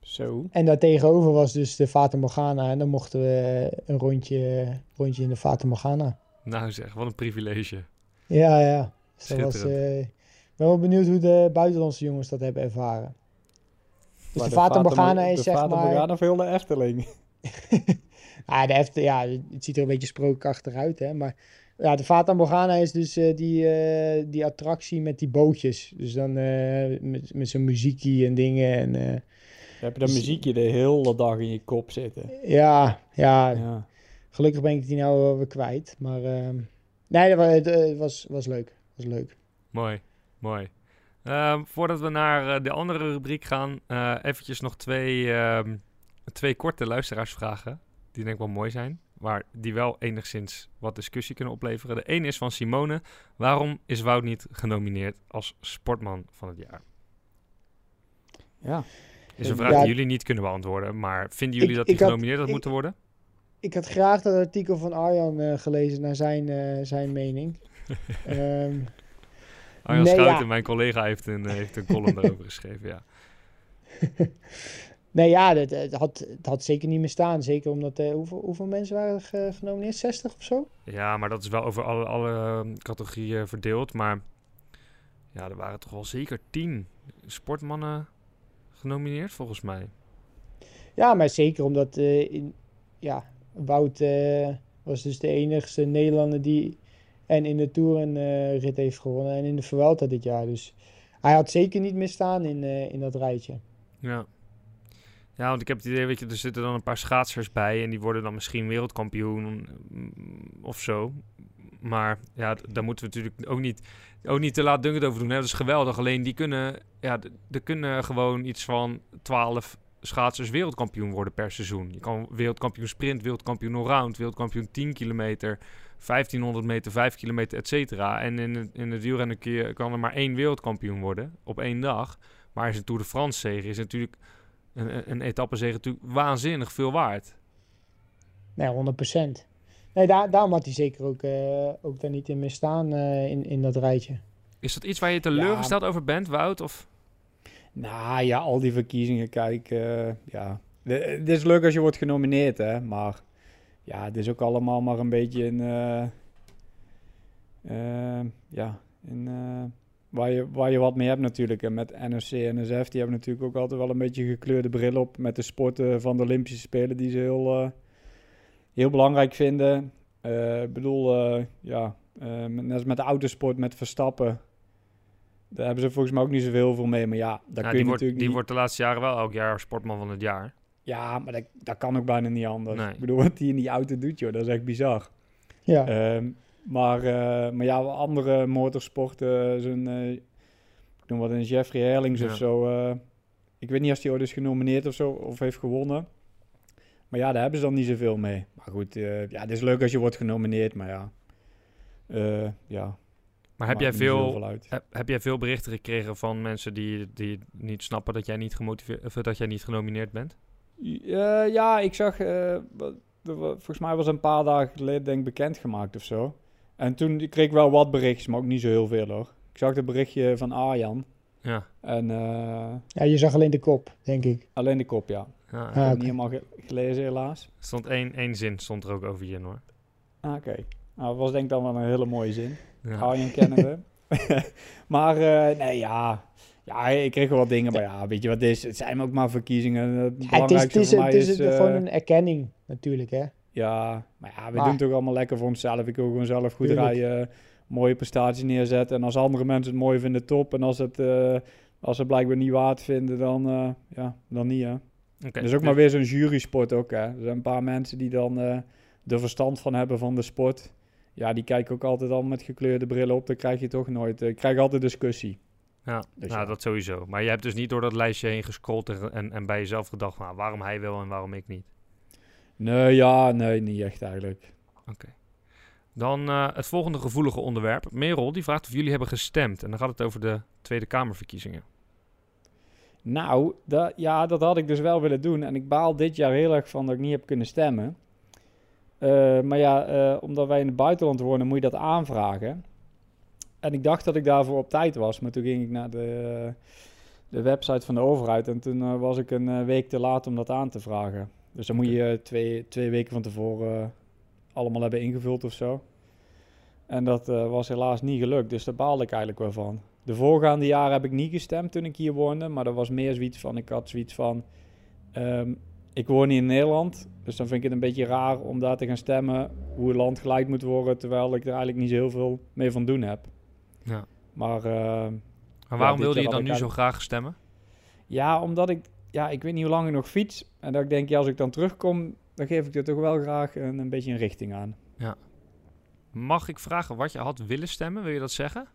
Zo. En daartegenover was dus de Fata Morgana en dan mochten we een rondje, rondje in de Fata Morgana. Nou zeg, wat een privilege. Ja, ja. Dus dat was, Schitterend. ik ben wel benieuwd hoe de buitenlandse jongens dat hebben ervaren. Dus Maar de Fata Morgana Mo- is de zeg Fata maar... Morgana veel de Efteling. Ah, de ja, het ziet er een beetje sprookachtig uit, hè. Maar ja, de Fata Morgana is dus eh, die, eh, die attractie met die bootjes. Dus dan eh, met, met zo'n muziekie en dingen. En, eh, Dan heb je dat Dus- muziekje de hele dag in je kop zitten. ja, ja, Ja. gelukkig ben ik die nou wel weer kwijt. Maar ehm, nee, dat wa- het eh, was, was leuk. Was leuk. Mooi, mooi. Ehm, voordat we naar eh, de andere rubriek gaan, eh eventjes nog twee, ehm, twee korte luisteraarsvragen. Die denk ik wel mooi zijn, maar die wel enigszins wat discussie kunnen opleveren. De ene is van Simone. Waarom is Wout niet genomineerd als sportman van het jaar? ja. Is een Ja, vraag die jullie niet kunnen beantwoorden, maar vinden jullie Ik- dat hij had- genomineerd had moeten worden? Ik had graag dat artikel van Arjan eh, gelezen naar zijn, zijn mening. Ehm, Arjan Nee, Schouten, ja. mijn collega, heeft een, eh, heeft een column daarover geschreven, ja. nee, ja, het, het, had, het had zeker niet meer staan. Zeker omdat, eh, hoeveel, hoeveel mensen waren er ge- genomineerd? 60 of zo? Ja, maar dat is wel over alle, alle ehm, categorieën verdeeld. Maar ja, er waren toch wel zeker tien sportmannen genomineerd, volgens mij. Ja, maar zeker omdat eh, in, ja, Wout eh, was dus de enigste Nederlander die en in de Tour een eh, rit heeft gewonnen en in de Vuelta dit jaar. Dus hij had zeker niet meer staan in, eh, in dat rijtje. Ja. Ja, want ik heb het idee, weet je, er zitten dan een paar schaatsers bij en die worden dan misschien wereldkampioen mm, of zo. Maar ja, daar moeten we natuurlijk ook niet, ook niet te laat dunken over doen. Hè? Dat is geweldig. Alleen die kunnen, ja, er kunnen gewoon iets van 12 schaatsers wereldkampioen worden per seizoen. Je kan wereldkampioen sprint, wereldkampioen allround, wereldkampioen 10 kilometer, 1500 meter, 5 kilometer, et cetera. En in het, in het wielrennen je- kan er maar één wereldkampioen worden op één dag. Maar is een Tour de France zege is natuurlijk een, een, etappezege natuurlijk waanzinnig veel waard. Nee, 100%. Nee, daar, daarom had hij zeker ook, eh, ook daar niet in meer staan eh, in, in dat rijtje. Is dat iets waar je teleurgesteld over bent, Wout? Of? Nou ja, al die verkiezingen, kijk, eh, ja. Het is leuk als je wordt genomineerd, hè. Maar ja, het is ook allemaal maar een beetje in... eh, eh, ja, eh, waar, je, waar je wat mee hebt natuurlijk. En met NOC en NSF, die hebben natuurlijk ook altijd wel een beetje gekleurde bril op... met de sporten van de Olympische Spelen die ze heel, heel belangrijk vinden. Ik bedoel, ja, net als met de autosport, met Verstappen... Daar hebben ze volgens mij ook niet zoveel voor mee. Maar ja, daar kun je die, wordt, natuurlijk die niet... wordt de laatste jaren wel elk jaar sportman van het jaar. Ja, maar dat, dat kan ook bijna niet anders. Nee. Ik bedoel, wat die in die auto doet, joh, dat is echt bizar. Ja, Ehm, maar, eh, maar ja, andere motorsporten, zo'n, eh, ik noem wat een Jeffrey Herlings Ja. of zo. eh, ik weet niet of hij ooit is genomineerd of zo, of heeft gewonnen. Maar ja, daar hebben ze dan niet zoveel mee. Maar goed, eh, ja, het is leuk als je wordt genomineerd, maar ja. Eh, ja Maar heb jij, veel, heb, heb jij veel berichten gekregen van mensen die, die niet snappen dat jij niet, gemotiveerd, of dat jij niet genomineerd bent? Eh, ja, ik zag, eh, volgens mij was een paar dagen geleden denk ik bekendgemaakt of zo. En toen kreeg ik wel wat berichtjes, maar ook niet zo heel veel hoor. Ik zag het berichtje van Arjan Ja. en eh, ja, je zag alleen de kop, denk ik. alleen de kop, ja. ja. Ik heb Ah, niet helemaal ge- gelezen helaas. Er stond één, één zin stond er ook over je hoor. Ah, Oké, nou, dat was denk ik dan wel een hele mooie zin. Ja. Arjan kennende. maar eh, nee, ja. Ja, ik kreeg wel wat dingen, maar ja, weet je wat het is? Het zijn ook maar verkiezingen. Het Ja, het is, het is, voor mij het is, is... eh, gewoon een erkenning, natuurlijk, hè. Ja, maar ja, we Maar- doen het ook allemaal lekker voor onszelf. Ik wil gewoon zelf goed Tuurlijk. rijden, mooie prestaties neerzetten. En als andere mensen het mooi vinden, top. En als, het, eh, als ze blijkbaar niet waard vinden, dan, eh, ja, dan niet, hè. Oké, Dat is ook maar weer zo'n jury-sport ook, hè. Er zijn een paar mensen die dan eh er verstand van hebben van de sport. Ja, die kijken ook altijd al met gekleurde brillen op. Dan krijg je toch nooit... eh, Ik krijg altijd discussie. Ja, Dus nou, ja. dat sowieso. Maar je hebt dus niet door dat lijstje heen gescrolld en, en, bij jezelf gedacht, nou, waarom hij wel en waarom ik niet. Nee, ja, nee, niet echt eigenlijk. Dan eh, het volgende gevoelige onderwerp. Merel, die vraagt of jullie hebben gestemd. En dan gaat het over de Tweede Kamerverkiezingen. Nou, dat, ja, dat had ik dus wel willen doen. En ik baal dit jaar heel erg van dat ik niet heb kunnen stemmen. Eh, maar ja, eh, omdat wij in het buitenland wonen, moet je dat aanvragen. En ik dacht dat ik daarvoor op tijd was. Maar toen ging ik naar de, de website van de overheid. En toen eh, was ik een eh, week te laat om dat aan te vragen. Dus dan moet je eh, twee, twee weken van tevoren allemaal hebben ingevuld of zo. En dat was helaas niet gelukt. Dus daar baalde ik eigenlijk wel van. De voorgaande jaren heb ik niet gestemd toen ik hier woonde. Maar dat was meer zoiets van, ik had zoiets van... ehm, ik woon niet in Nederland, dus dan vind ik het een beetje raar om daar te gaan stemmen hoe het land gelijk moet worden, terwijl ik er eigenlijk niet zo heel veel mee van doen heb. Ja. Maar eh, Maar waarom dit wilde je dan nu zo graag stemmen? ja, omdat ik, ja, ik weet niet hoe lang ik nog fiets. En dat ik denk, ja, als ik dan terugkom, dan geef ik er toch wel graag een, een beetje een richting aan. Mag ik vragen wat je had willen stemmen? Wil je dat zeggen?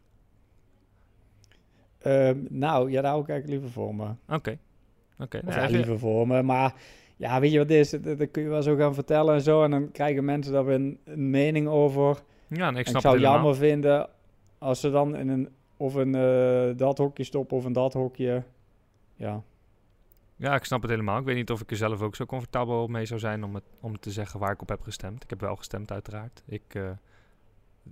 Ehm, nou, ja, daar hou ik eigenlijk liever voor me. Oké. Oké. Nou, ja, je- liever voor me. Maar ja, weet je wat is? Dat, dat kun je wel zo gaan vertellen en zo. En dan krijgen mensen daar weer een, een mening over. Ja, ik En snap ik zou het jammer vinden als ze dan in een of een eh, dat hokje stoppen of een dat hokje. Ja, Ja, ik snap het helemaal. Ik weet niet of ik er zelf ook zo comfortabel mee zou zijn om, het, om te zeggen waar ik op heb gestemd. Ik heb wel gestemd, uiteraard. Ik, eh,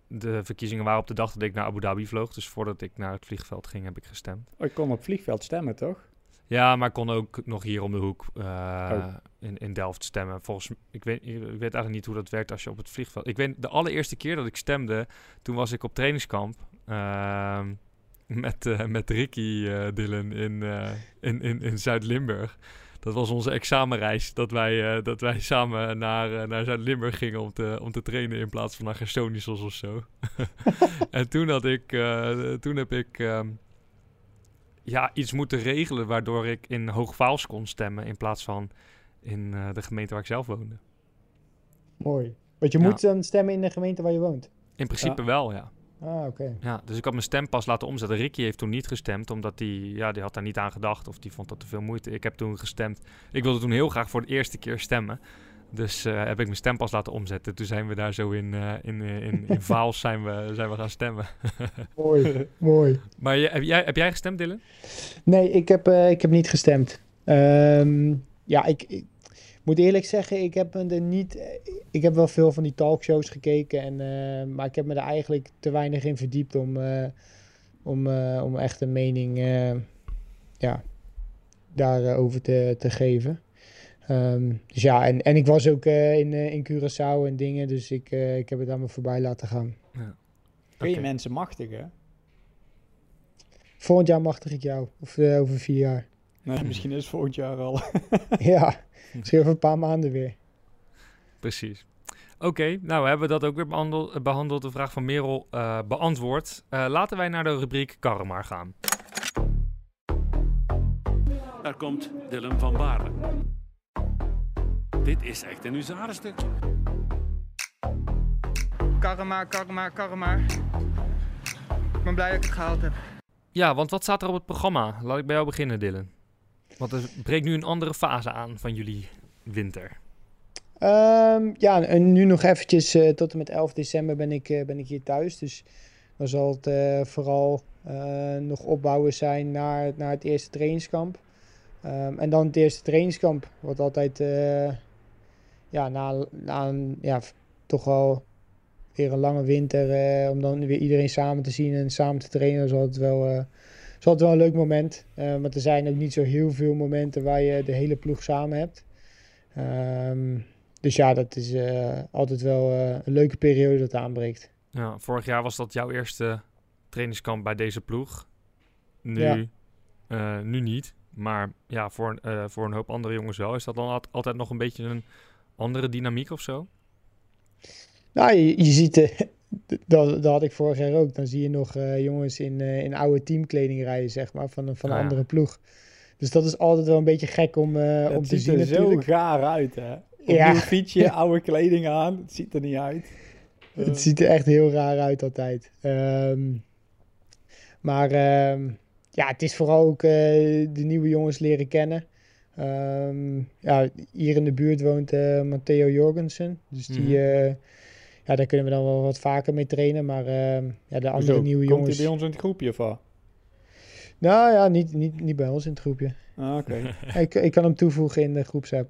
de verkiezingen waren op de dag dat ik naar Abu Dhabi vloog. Dus voordat ik naar het vliegveld ging, heb ik gestemd. Oh, ik kon op vliegveld stemmen, toch? Ja, maar ik kon ook nog hier om de hoek eh, Oh. In, in Delft stemmen. Volgens ik weet, ik weet eigenlijk niet hoe dat werkt als je op het vliegveld... Ik weet, de allereerste keer dat ik stemde, toen was ik op trainingskamp... ehm, met, eh, met Ricky eh Dillen in, eh, in, in, in Zuid-Limburg. Dat was onze examenreis. Dat wij, dat wij samen naar, naar Zuid-Limburg gingen om te, om te trainen in plaats van naar Gersonisos of zo. en toen had ik, toen heb ik ehm, ja, iets moeten regelen waardoor ik in Hoogvaals kon stemmen in plaats van in eh, de gemeente waar ik zelf woonde. Mooi. Want je Ja. moet dan stemmen in de gemeente waar je woont. In principe wel, ja. Ah, oké. Ja, dus ik had mijn stempas laten omzetten. Ricky heeft toen niet gestemd, omdat hij, ja, die had daar niet aan gedacht of die vond dat te veel moeite. Ik heb toen gestemd. Ik wilde toen heel graag voor de eerste keer stemmen. Dus eh, heb ik mijn stempas laten omzetten. Toen zijn we daar zo in, eh, in, in, in Vaals zijn we, zijn we gaan stemmen. Mooi, mooi. Maar heb, jij, heb jij gestemd, Dylan? Nee, ik heb, ik heb niet gestemd. Ehm, ja, ik, ik moet eerlijk zeggen, ik heb me er niet. Ik heb wel veel van die talkshows gekeken, en, eh, maar ik heb me er eigenlijk te weinig in verdiept om, eh, om, eh, om echt een mening eh, ja, daarover te, te geven. Ehm, dus ja, en, en ik was ook eh, in, eh, in Curaçao en dingen, dus ik, eh, ik heb het aan me voorbij laten gaan. Kun je mensen machtigen? Volgend jaar machtig ik jou, of over vier jaar. Nee, misschien is het volgend jaar al. ja, misschien over een paar maanden weer. Precies. Oké, nou hebben we dat ook weer behandeld. behandeld de vraag van Merel eh, beantwoord. Eh, laten wij naar de rubriek Karremar gaan. Daar komt Dylan van Baarle. Dit is echt een huzarenstuk. Karma, karma, karma. Ik ben blij dat ik het gehaald heb. Ja, want wat staat er op het programma? Laat ik bij jou beginnen, Dylan. Want er breekt nu een andere fase aan van jullie winter. Ehm, ja, en nu nog eventjes eh, tot en met 11 december ben ik, eh, ben ik hier thuis. Dus dan zal het eh, vooral nog opbouwen zijn naar, naar het eerste trainingskamp. Ehm, en dan het eerste trainingskamp, wat altijd ja, na, na ja, toch wel weer een lange winter, om dan weer iedereen samen te zien en samen te trainen, zal het wel, zal het wel een leuk moment. Eh maar er zijn ook niet zo heel veel momenten waar je de hele ploeg samen hebt. Ehm, dus ja, dat is eh, altijd wel eh, een leuke periode dat aanbreekt. Ja, vorig jaar was dat jouw eerste trainingskamp bij deze ploeg. Nu, Ja. nu niet. Maar ja, voor, een- voor een hoop andere jongens wel. Is dat dan al- altijd nog een beetje een andere dynamiek of zo? Nou, je, je ziet, dat, dat had ik vorig jaar ook. Dan zie je nog eh, jongens in, eh, in oude teamkleding rijden, zeg maar, van, een- van een ja. andere ploeg. Dus dat is altijd wel een beetje gek om, eh, om het te ziet zien er zo gaar uit, hè? Op Ja. fietsje, oude kleding aan. Het ziet er niet uit. Het ziet er echt heel raar uit altijd. Ehm, maar ehm, ja, het is vooral ook de nieuwe jongens leren kennen. Ehm, ja, hier in de buurt woont Matteo Jorgensen. Dus die, Mhm. Ja, daar kunnen we dan wel wat vaker mee trainen. Maar ehm, ja, de andere nieuwe Komt jongens... hij bij ons in het groepje of wat? Nou ja, niet, niet, niet bij ons in het groepje. Ah, oké. ik, ik kan hem toevoegen in de groepsapp.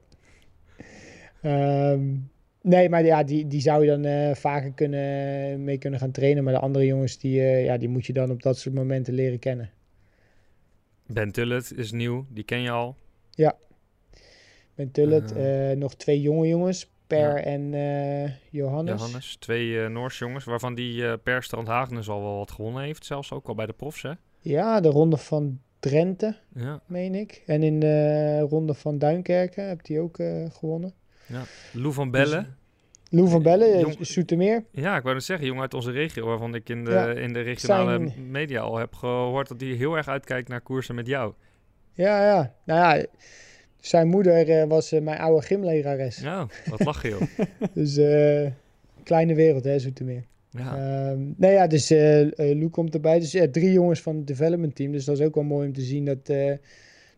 Ehm, nee, maar ja, die, die zou je dan eh, vaker kunnen, mee kunnen gaan trainen. Maar de andere jongens, die, eh, ja, die moet je dan op dat soort momenten leren kennen. Ben Tullet is nieuw, die ken je al. Met Tullet, Eh. eh, nog twee jonge jongens, Per Ja. en eh, Johannes. Johannes. Twee eh Noorse jongens, waarvan die eh Per Strandhagenes al wel wat gewonnen heeft. Zelfs ook al bij de profs, hè? Ja, de ronde van Drenthe, Ja. meen ik. En in de ronde van Duinkerken heb hij ook gewonnen. Lou van Bellen. Lou van Bellen, Jong- uh, Soetermeer. Ja, ik wou het zeggen, jongen uit onze regio, waarvan ik in de, Ja, in de regionale zijn- media al heb gehoord dat hij heel erg uitkijkt naar koersen met jou. Ja, ja. Nou ja, zijn moeder eh, was eh, mijn oude gymlerares. Ja, wat lach je, joh. Dus eh, kleine wereld, hè, Zoetermeer. Ja. Ehm nou ja, dus Lou komt erbij. Dus ja, drie jongens van het development team. Dus dat is ook wel mooi om te zien dat, dat,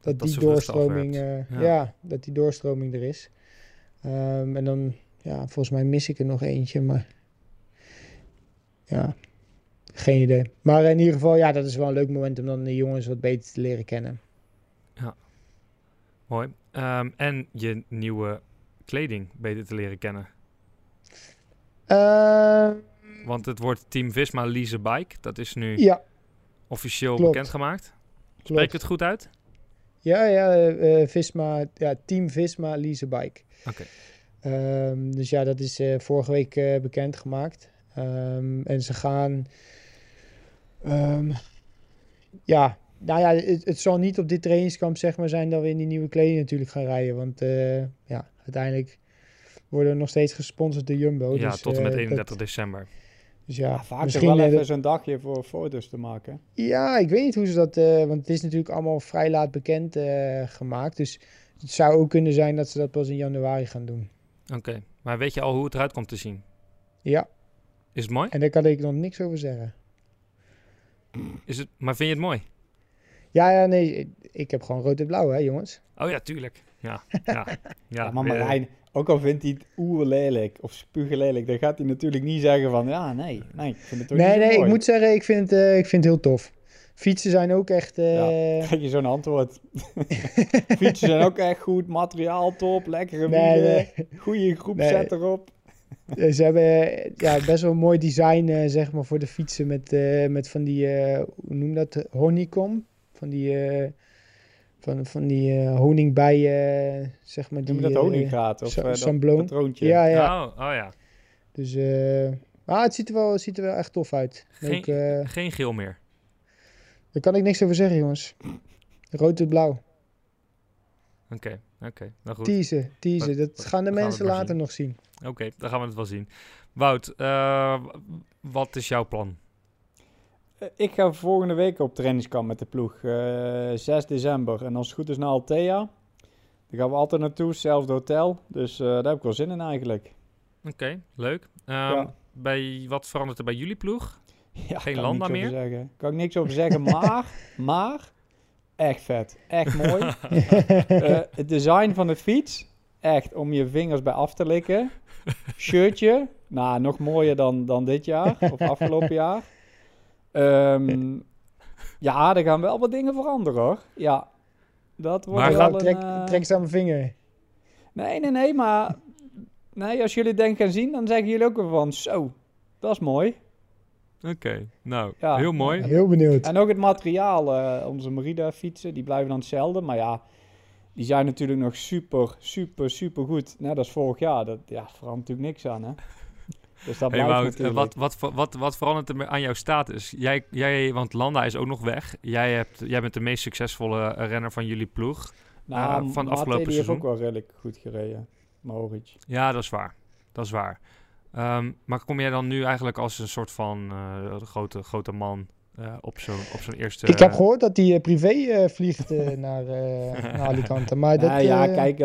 dat die doorstroming, ja. dat die doorstroming er is. Ehm, en dan, ja, volgens mij mis ik er nog eentje, maar ja, geen idee. Maar in ieder geval, ja, dat is wel een leuk moment om dan de jongens wat beter te leren kennen. Mooi. Ehm, en je nieuwe kleding beter te leren kennen. Ehm, Want het wordt Team Visma Lease Bike. Dat is nu ja, officieel klopt. bekendgemaakt. Spreek klopt. het goed uit? Ja, ja, eh, eh, Visma, ja, Team Visma Lease Bike. Oké. Ehm, dus ja, dat is eh, vorige week bekendgemaakt. Ehm, en ze gaan. ja, nou ja, het, het zal niet op dit trainingskamp zeg maar zijn dat we in die nieuwe kleding natuurlijk gaan rijden. Want eh, ja, uiteindelijk worden we nog steeds gesponsord door Jumbo. ja, dus, tot en met eh, 31 dat- december. dus ja, Ja, vaak misschien. wel eh, even dat- zo'n dagje voor foto's te maken. ja, ik weet niet hoe ze dat. eh, want het is natuurlijk allemaal vrij laat bekend eh, gemaakt. Dus het zou ook kunnen zijn dat ze dat pas in januari gaan doen. Oké. Maar weet je al hoe het eruit komt te zien? Ja, Is het mooi? en daar kan ik nog niks over zeggen. Is het, maar vind je het mooi? Ja, ja, nee, ik heb gewoon rood en blauw, hè, jongens. Oh ja, tuurlijk. Ja, ja, ja. Ja, maar eh, Marijn, ook al vindt hij het oerlelijk of spuuglelijk, dan gaat hij natuurlijk niet zeggen van, ja, nee, nee, ik vind het toch Nee, niet zo nee, ik moet zeggen, ik vind, het, eh, ik vind het heel tof. Fietsen zijn ook echt... eh, Ja, krijg je zo'n antwoord. Fietsen zijn ook echt goed, materiaal top, lekkere Nee, wielen, nee. goede groepset erop. Eh, Ze hebben eh, ja, best wel een mooi design, eh, zeg maar, voor de fietsen met, eh, met van die, eh, hoe noem dat, honeycomb? Van die, eh, van, van die eh, honingbijen, zeg maar. Die, Noem je dat eh, honingraat of eh, dat? Ja, ja. Oh, oh ja. Dus, eh maar het ziet er wel, het ziet er wel echt tof uit. Geen, eh, geen geel meer. daar kan ik niks over zeggen, jongens. Rood en blauw. Oké, oké. Nou goed. Teasen, teasen. Dat- gaan de mensen later zien. nog zien. Oké, dan gaan we het wel zien. Wout, eh, wat is jouw plan? Eh, Ik ga volgende week op trainingskamp met de ploeg, eh 6 december. En als het goed is naar Altea. Daar gaan we altijd naartoe, hetzelfde hotel. Dus eh, daar heb ik wel zin in eigenlijk. Oké, leuk. Ehm, Ja. bij, wat verandert er bij jullie ploeg? Ja, Geen Landa meer? zeggen. Kan ik niks over zeggen, maar, maar, echt vet. Echt mooi. Het design van de fiets, echt om je vingers bij af te likken. Shirtje, nou, nog mooier dan, dan dit jaar, of afgelopen jaar. Ehm, ja, er gaan wel wat dingen veranderen hoor. Ja, dat wordt Maar wel gaat- een... trek, eh, trek eens aan mijn vinger. Nee, nee, nee, maar... Nee, als jullie het denk gaan zien, dan zeggen jullie ook weer van... Zo, dat is mooi. Oké, nou, Ja. heel mooi. Heel benieuwd. En ook het materiaal, eh, onze Merida fietsen, die blijven dan hetzelfde. Maar ja, die zijn natuurlijk nog super, super, super goed. Net als vorig jaar. Dat ja, verandert natuurlijk niks aan, hè. Dus dat Hey blijft Wout, eh, natuurlijk. wat, wat, wat, wat, verandert er aan jouw status? Jij, jij, want Landa is ook nog weg. Jij, hebt, jij bent de meest succesvolle eh, renner van jullie ploeg. nou, eh, van Mate, het afgelopen die seizoen. heeft ook wel redelijk goed gereden. Mohoric. Ja, dat is waar. Dat is waar. Ehm, maar kom jij dan nu eigenlijk als een soort van eh, grote, grote man eh, op zo'n op zo'n eerste... Ik heb gehoord dat hij privé eh, vliegt naar, eh, naar Alicante. Maar dat, ja, ja, kijk,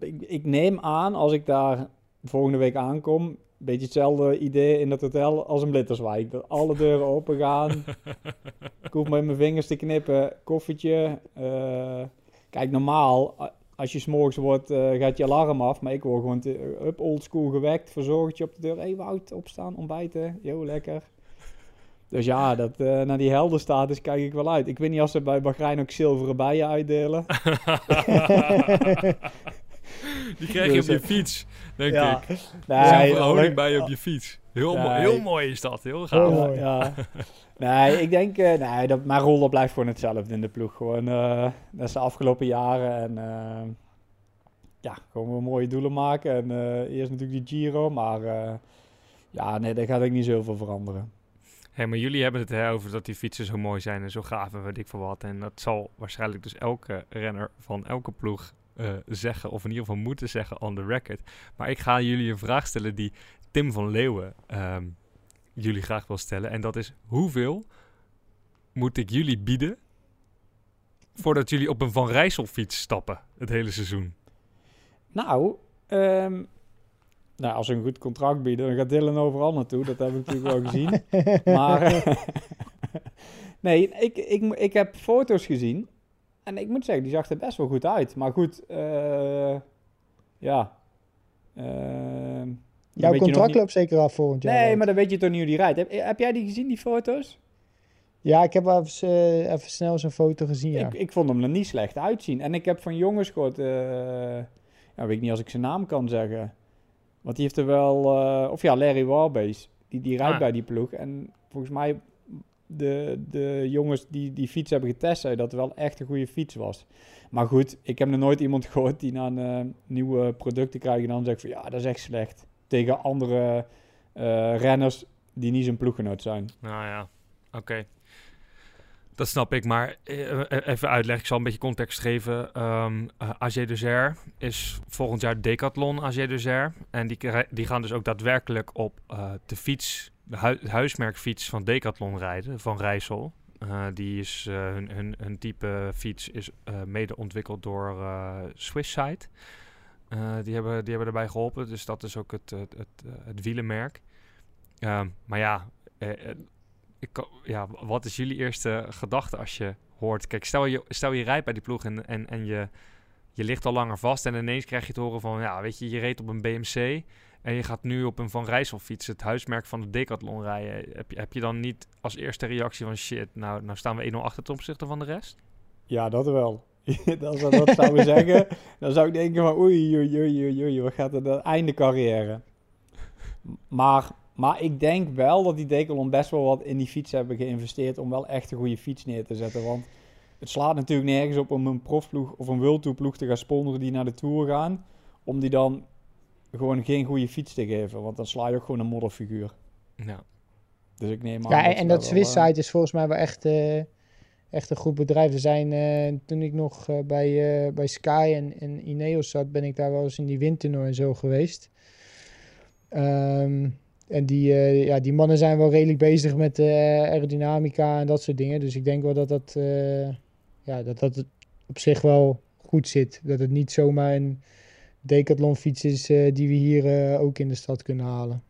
ik, ik neem aan als ik daar volgende week aankom... beetje hetzelfde idee in dat hotel als een Blitterswijk. Dat alle deuren open gaan. ik hoef met mijn vingers te knippen. Koffietje. eh, kijk, normaal, als je s'morgens wordt, eh, gaat je alarm af. Maar ik word gewoon te, up oldschool gewekt. Verzorgtje op de deur. Hé hey, Wout, opstaan, ontbijten. Jo, lekker. Dus ja, dat, eh, naar die helder status kijk ik wel uit. Ik weet niet of ze bij Bahrein ook zilveren bijen uitdelen. Die krijg je op je fiets, denk ja. ik. Nee, Zilveren maar- honing bij je op je fiets. Heel, mo- Nee. heel mooi is dat, heel Heel gaaf. mooi. Ja. Nee, ik denk, eh, nee, dat, mijn rol dat blijft gewoon hetzelfde in de ploeg. Gewoon, eh dat is de afgelopen jaren. En eh, ja, gewoon wel mooie doelen maken. En eh, eerst natuurlijk die Giro, maar eh, ja, nee, daar gaat ik niet zoveel veranderen. Hé, maar jullie hebben het hè, over dat die fietsen zo mooi zijn en zo gaaf en weet ik veel wat. En dat zal waarschijnlijk dus elke renner van elke ploeg eh, zeggen, of in ieder geval moeten zeggen on the record. Maar ik ga jullie een vraag stellen die Tim van Leeuwen ehm, jullie graag wil stellen. En dat is, hoeveel moet ik jullie bieden voordat jullie op een Van Rijssel fiets stappen het hele seizoen? Nou, ehm, nou, als ze een goed contract bieden, dan gaat Dylan overal naartoe. Dat heb ik natuurlijk wel gezien. Maar nee, ik, ik, ik heb foto's gezien. En ik moet zeggen, die zag er best wel goed uit. Maar goed, eh, ja. ehm, dan Jouw contract niet- loopt zeker af volgend jaar. Nee, maar dan weet je toch niet hoe die rijdt. Heb, heb jij die gezien, die foto's? Ja, ik heb wel even, eh, even snel zo'n foto gezien, ja. Ik, ik vond hem er niet slecht uitzien. En ik heb van jongens gehoord, eh, ja, weet ik niet als ik zijn naam kan zeggen. Want die heeft er wel, eh, of ja, Larry Warbase, die, die rijdt Ah. bij die ploeg. En volgens mij, de, de jongens die die fiets hebben getest, zeiden dat wel echt een goede fiets was. Maar goed, ik heb nog nooit iemand gehoord die na een eh, nieuwe producten krijgt en dan zegt van ja, dat is echt slecht. Tegen andere eh, renners die niet zijn ploeggenoot zijn. Nou ja, oké. Dat snap ik, maar eh, even uitleggen. Ik zal een beetje context geven. Ehm eh, AG is volgend jaar Decathlon AG Dessert. En die, die gaan dus ook daadwerkelijk op de fiets, het huismerkfiets van Decathlon rijden, van Rijssel. Eh, die is, eh, hun, hun, hun type fiets is eh, mede ontwikkeld door Swisside. Die, hebben, die hebben erbij geholpen, dus dat is ook het, het, het, wielenmerk. Ehm, maar ja, ik, ja, wat is jullie eerste gedachte als je hoort... Kijk, stel je, stel je rijdt bij die ploeg en, en, en je, je ligt al langer vast... en ineens krijg je te horen van... Ja, weet je, je reed op een BMC... en je gaat nu op een Van Rijssel fiets... het huismerk van de Decathlon rijden. Heb je, heb je dan niet als eerste reactie van... Shit, nou, nou staan we 1-0 achter ten opzichte van de rest? Ja, dat wel. Als dat zouden zeggen, dan zou ik denken van oei, oei, oei, oei, oei, wat gaat er einde carrière. Maar, maar ik denk wel dat die Decathlon best wel wat in die fiets hebben geïnvesteerd om wel echt een goede fiets neer te zetten. Want het slaat natuurlijk nergens op om een profploeg of een World te gaan sponsoren die naar de Tour gaan. Om die dan gewoon geen goede fiets te geven, want dan sla je ook gewoon een modderfiguur. Ja. Dus ik neem aan Ja, en, dat wel, Swiss eh, site is volgens mij wel echt, eh, echt een goed bedrijf. Er zijn, eh, toen ik nog eh, bij, eh, bij Sky en, en Ineos zat, ben ik daar wel eens in die windtunnel en zo geweest. Ehm, en die, eh, ja, die mannen zijn wel redelijk bezig met eh, aerodynamica en dat soort dingen. Dus ik denk wel dat dat, eh, ja, dat, dat op zich wel goed zit. Dat het niet zomaar een decathlon fiets is eh, die we hier eh, ook in de stad kunnen halen.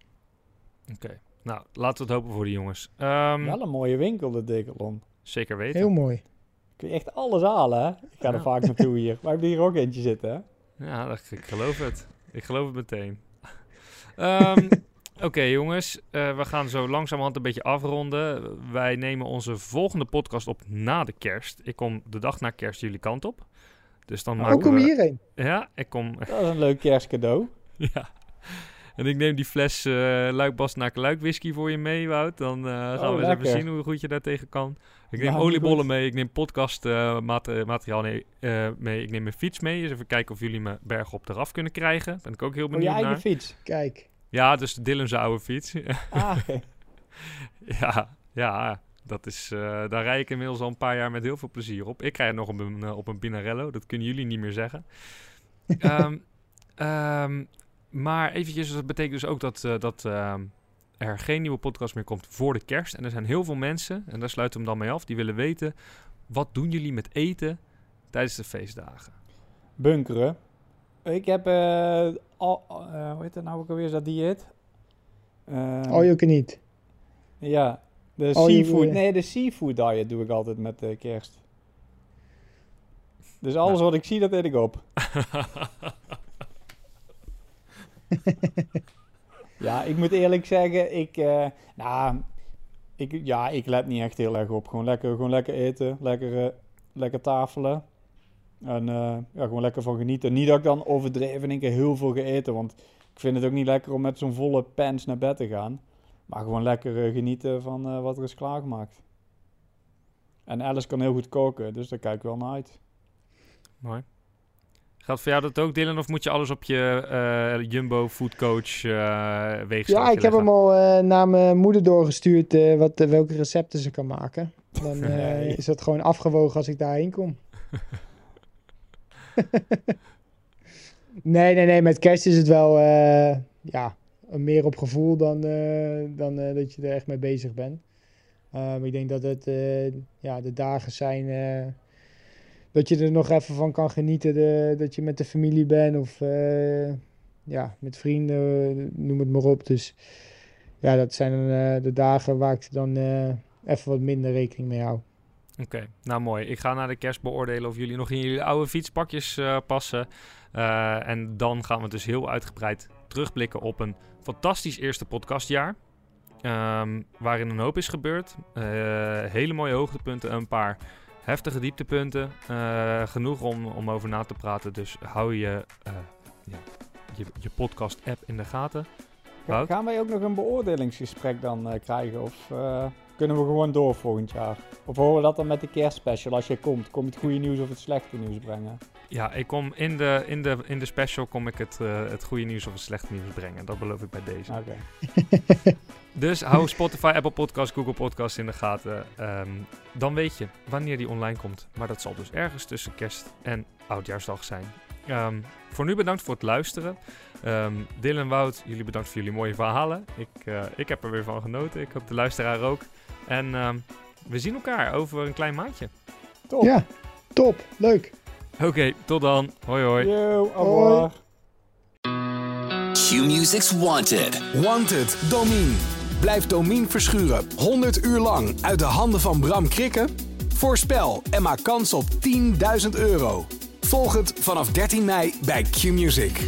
Oké. Nou, laten we het hopen voor die jongens. Ehm, Wel een mooie winkel, de Decathlon. zeker weten. Heel mooi. Kun je echt alles halen, hè? Ik ga er vaak naartoe hier. Maar ik heb hier ook eentje zitten, hè? Ja, dat, ik geloof het. Ik geloof het meteen. Ehm, Oké jongens, eh, we gaan zo langzamerhand een beetje afronden. Wij nemen onze volgende podcast op na de kerst. Ik kom de dag na kerst jullie kant op. Dus dan maken kom we... je hierheen. Ja, ik kom... Dat is een leuk kerstcadeau. ja. En ik neem die fles eh Luik Bastenaken Luik whisky voor je mee, Wout. Dan eh, gaan Oh, we eens even zien hoe goed je daar tegen kan. Ik neem Nou, oliebollen goed. mee, ik neem podcast eh, mate- materiaal nee, eh, mee, ik neem mijn fiets mee. Dus even kijken of jullie me berg op de raf kunnen krijgen. Ben ik ook heel Oh, je benieuwd eigen naar. fiets. Kijk. Ja, dus Dylan's oude fiets. Ah, ja, ja, dat is, eh, daar rijd ik inmiddels al een paar jaar met heel veel plezier op. Ik rijd nog op een, eh, op een Pinarello, dat kunnen jullie niet meer zeggen. Ehm, ehm, maar eventjes, dat betekent dus ook dat, eh, dat ehm, er geen nieuwe podcast meer komt voor de kerst. En er zijn heel veel mensen, en daar sluiten we hem dan mee af, die willen weten... wat doen jullie met eten tijdens de feestdagen? Bunkeren. Ik heb, eh, al, eh, hoe heet dat nou ook alweer, dat dieet? All you can eat. Ja, de Oh, seafood. je- Nee, de seafood diet doe ik altijd met eh, kerst. Dus alles Nou. wat ik zie, dat eet ik op. Ja, ik moet eerlijk zeggen, ik, eh, nou, ik, ja, ik let niet echt heel erg op. Gewoon lekker, gewoon lekker eten, lekker, eh, lekker tafelen. En eh, ja, gewoon lekker van genieten. Niet dat ik dan overdreven in één keer heel veel ga eten, want ik vind het ook niet lekker om met zo'n volle pens naar bed te gaan. Maar gewoon lekker eh, genieten van eh, wat er is klaargemaakt. En Alice kan heel goed koken, dus daar kijk ik wel naar uit. Mooi. Gaat voor jou dat ook, Dylan? Of moet je alles op je eh, Jumbo Food Coach eh weegschaal Ja, ik heb hem al eh, naar mijn moeder doorgestuurd eh, wat, welke recepten ze kan maken. Dan eh, Nee. is dat gewoon afgewogen als ik daarheen kom. nee, nee, nee. Met kerst is het wel eh, ja, meer op gevoel dan, eh, dan eh, dat je er echt mee bezig bent. Eh, maar ik denk dat het eh, ja, de dagen zijn dat je er nog even van kan genieten. De, dat je met de familie bent of ja, met vrienden, noem het maar op. Dus ja, dat zijn eh, de dagen waar ik dan even wat minder rekening mee hou. Oké, nou mooi. Ik ga na de kerst beoordelen of jullie nog in jullie oude fietspakjes passen. En dan gaan we dus heel uitgebreid terugblikken op een fantastisch eerste podcastjaar. Ehm, waarin een hoop is gebeurd. Eh, hele mooie hoogtepunten, een paar heftige dieptepunten. Eh, genoeg om, om over na te praten. Dus hou je, eh, ja, je, je podcast-app in de gaten. Gaan wij ook nog een beoordelingsgesprek dan krijgen? Of kunnen we gewoon door volgend jaar? Of horen we dat dan met de kerstspecial als je komt? Kom je het goede nieuws of het slechte nieuws brengen? Ja, ik kom in de, in de, in de special kom ik het, eh, het goede nieuws of het slechte nieuws brengen. Dat beloof ik bij deze. Oké. Dus hou Spotify, Apple Podcasts, Google Podcasts in de gaten. Ehm, dan weet je wanneer die online komt. Maar dat zal dus ergens tussen kerst en oudjaarsdag zijn. Ehm, voor nu bedankt voor het luisteren. Ehm Dylan, Wout, jullie bedankt voor jullie mooie verhalen. Ik, eh, ik heb er weer van genoten. Ik hoop de luisteraar ook. En ehm, we zien elkaar over een klein maandje. Top. Ja, top. Leuk. Oké, tot dan. Hoi hoi. Yo, revoir. Q-Music's Wanted. Wanted, Domine. Blijf Domien verschuren 100 uur lang uit de handen van Bram Krikken? Voorspel en maak kans op 10.000 euro. Volg het vanaf 13 mei bij Q-Music.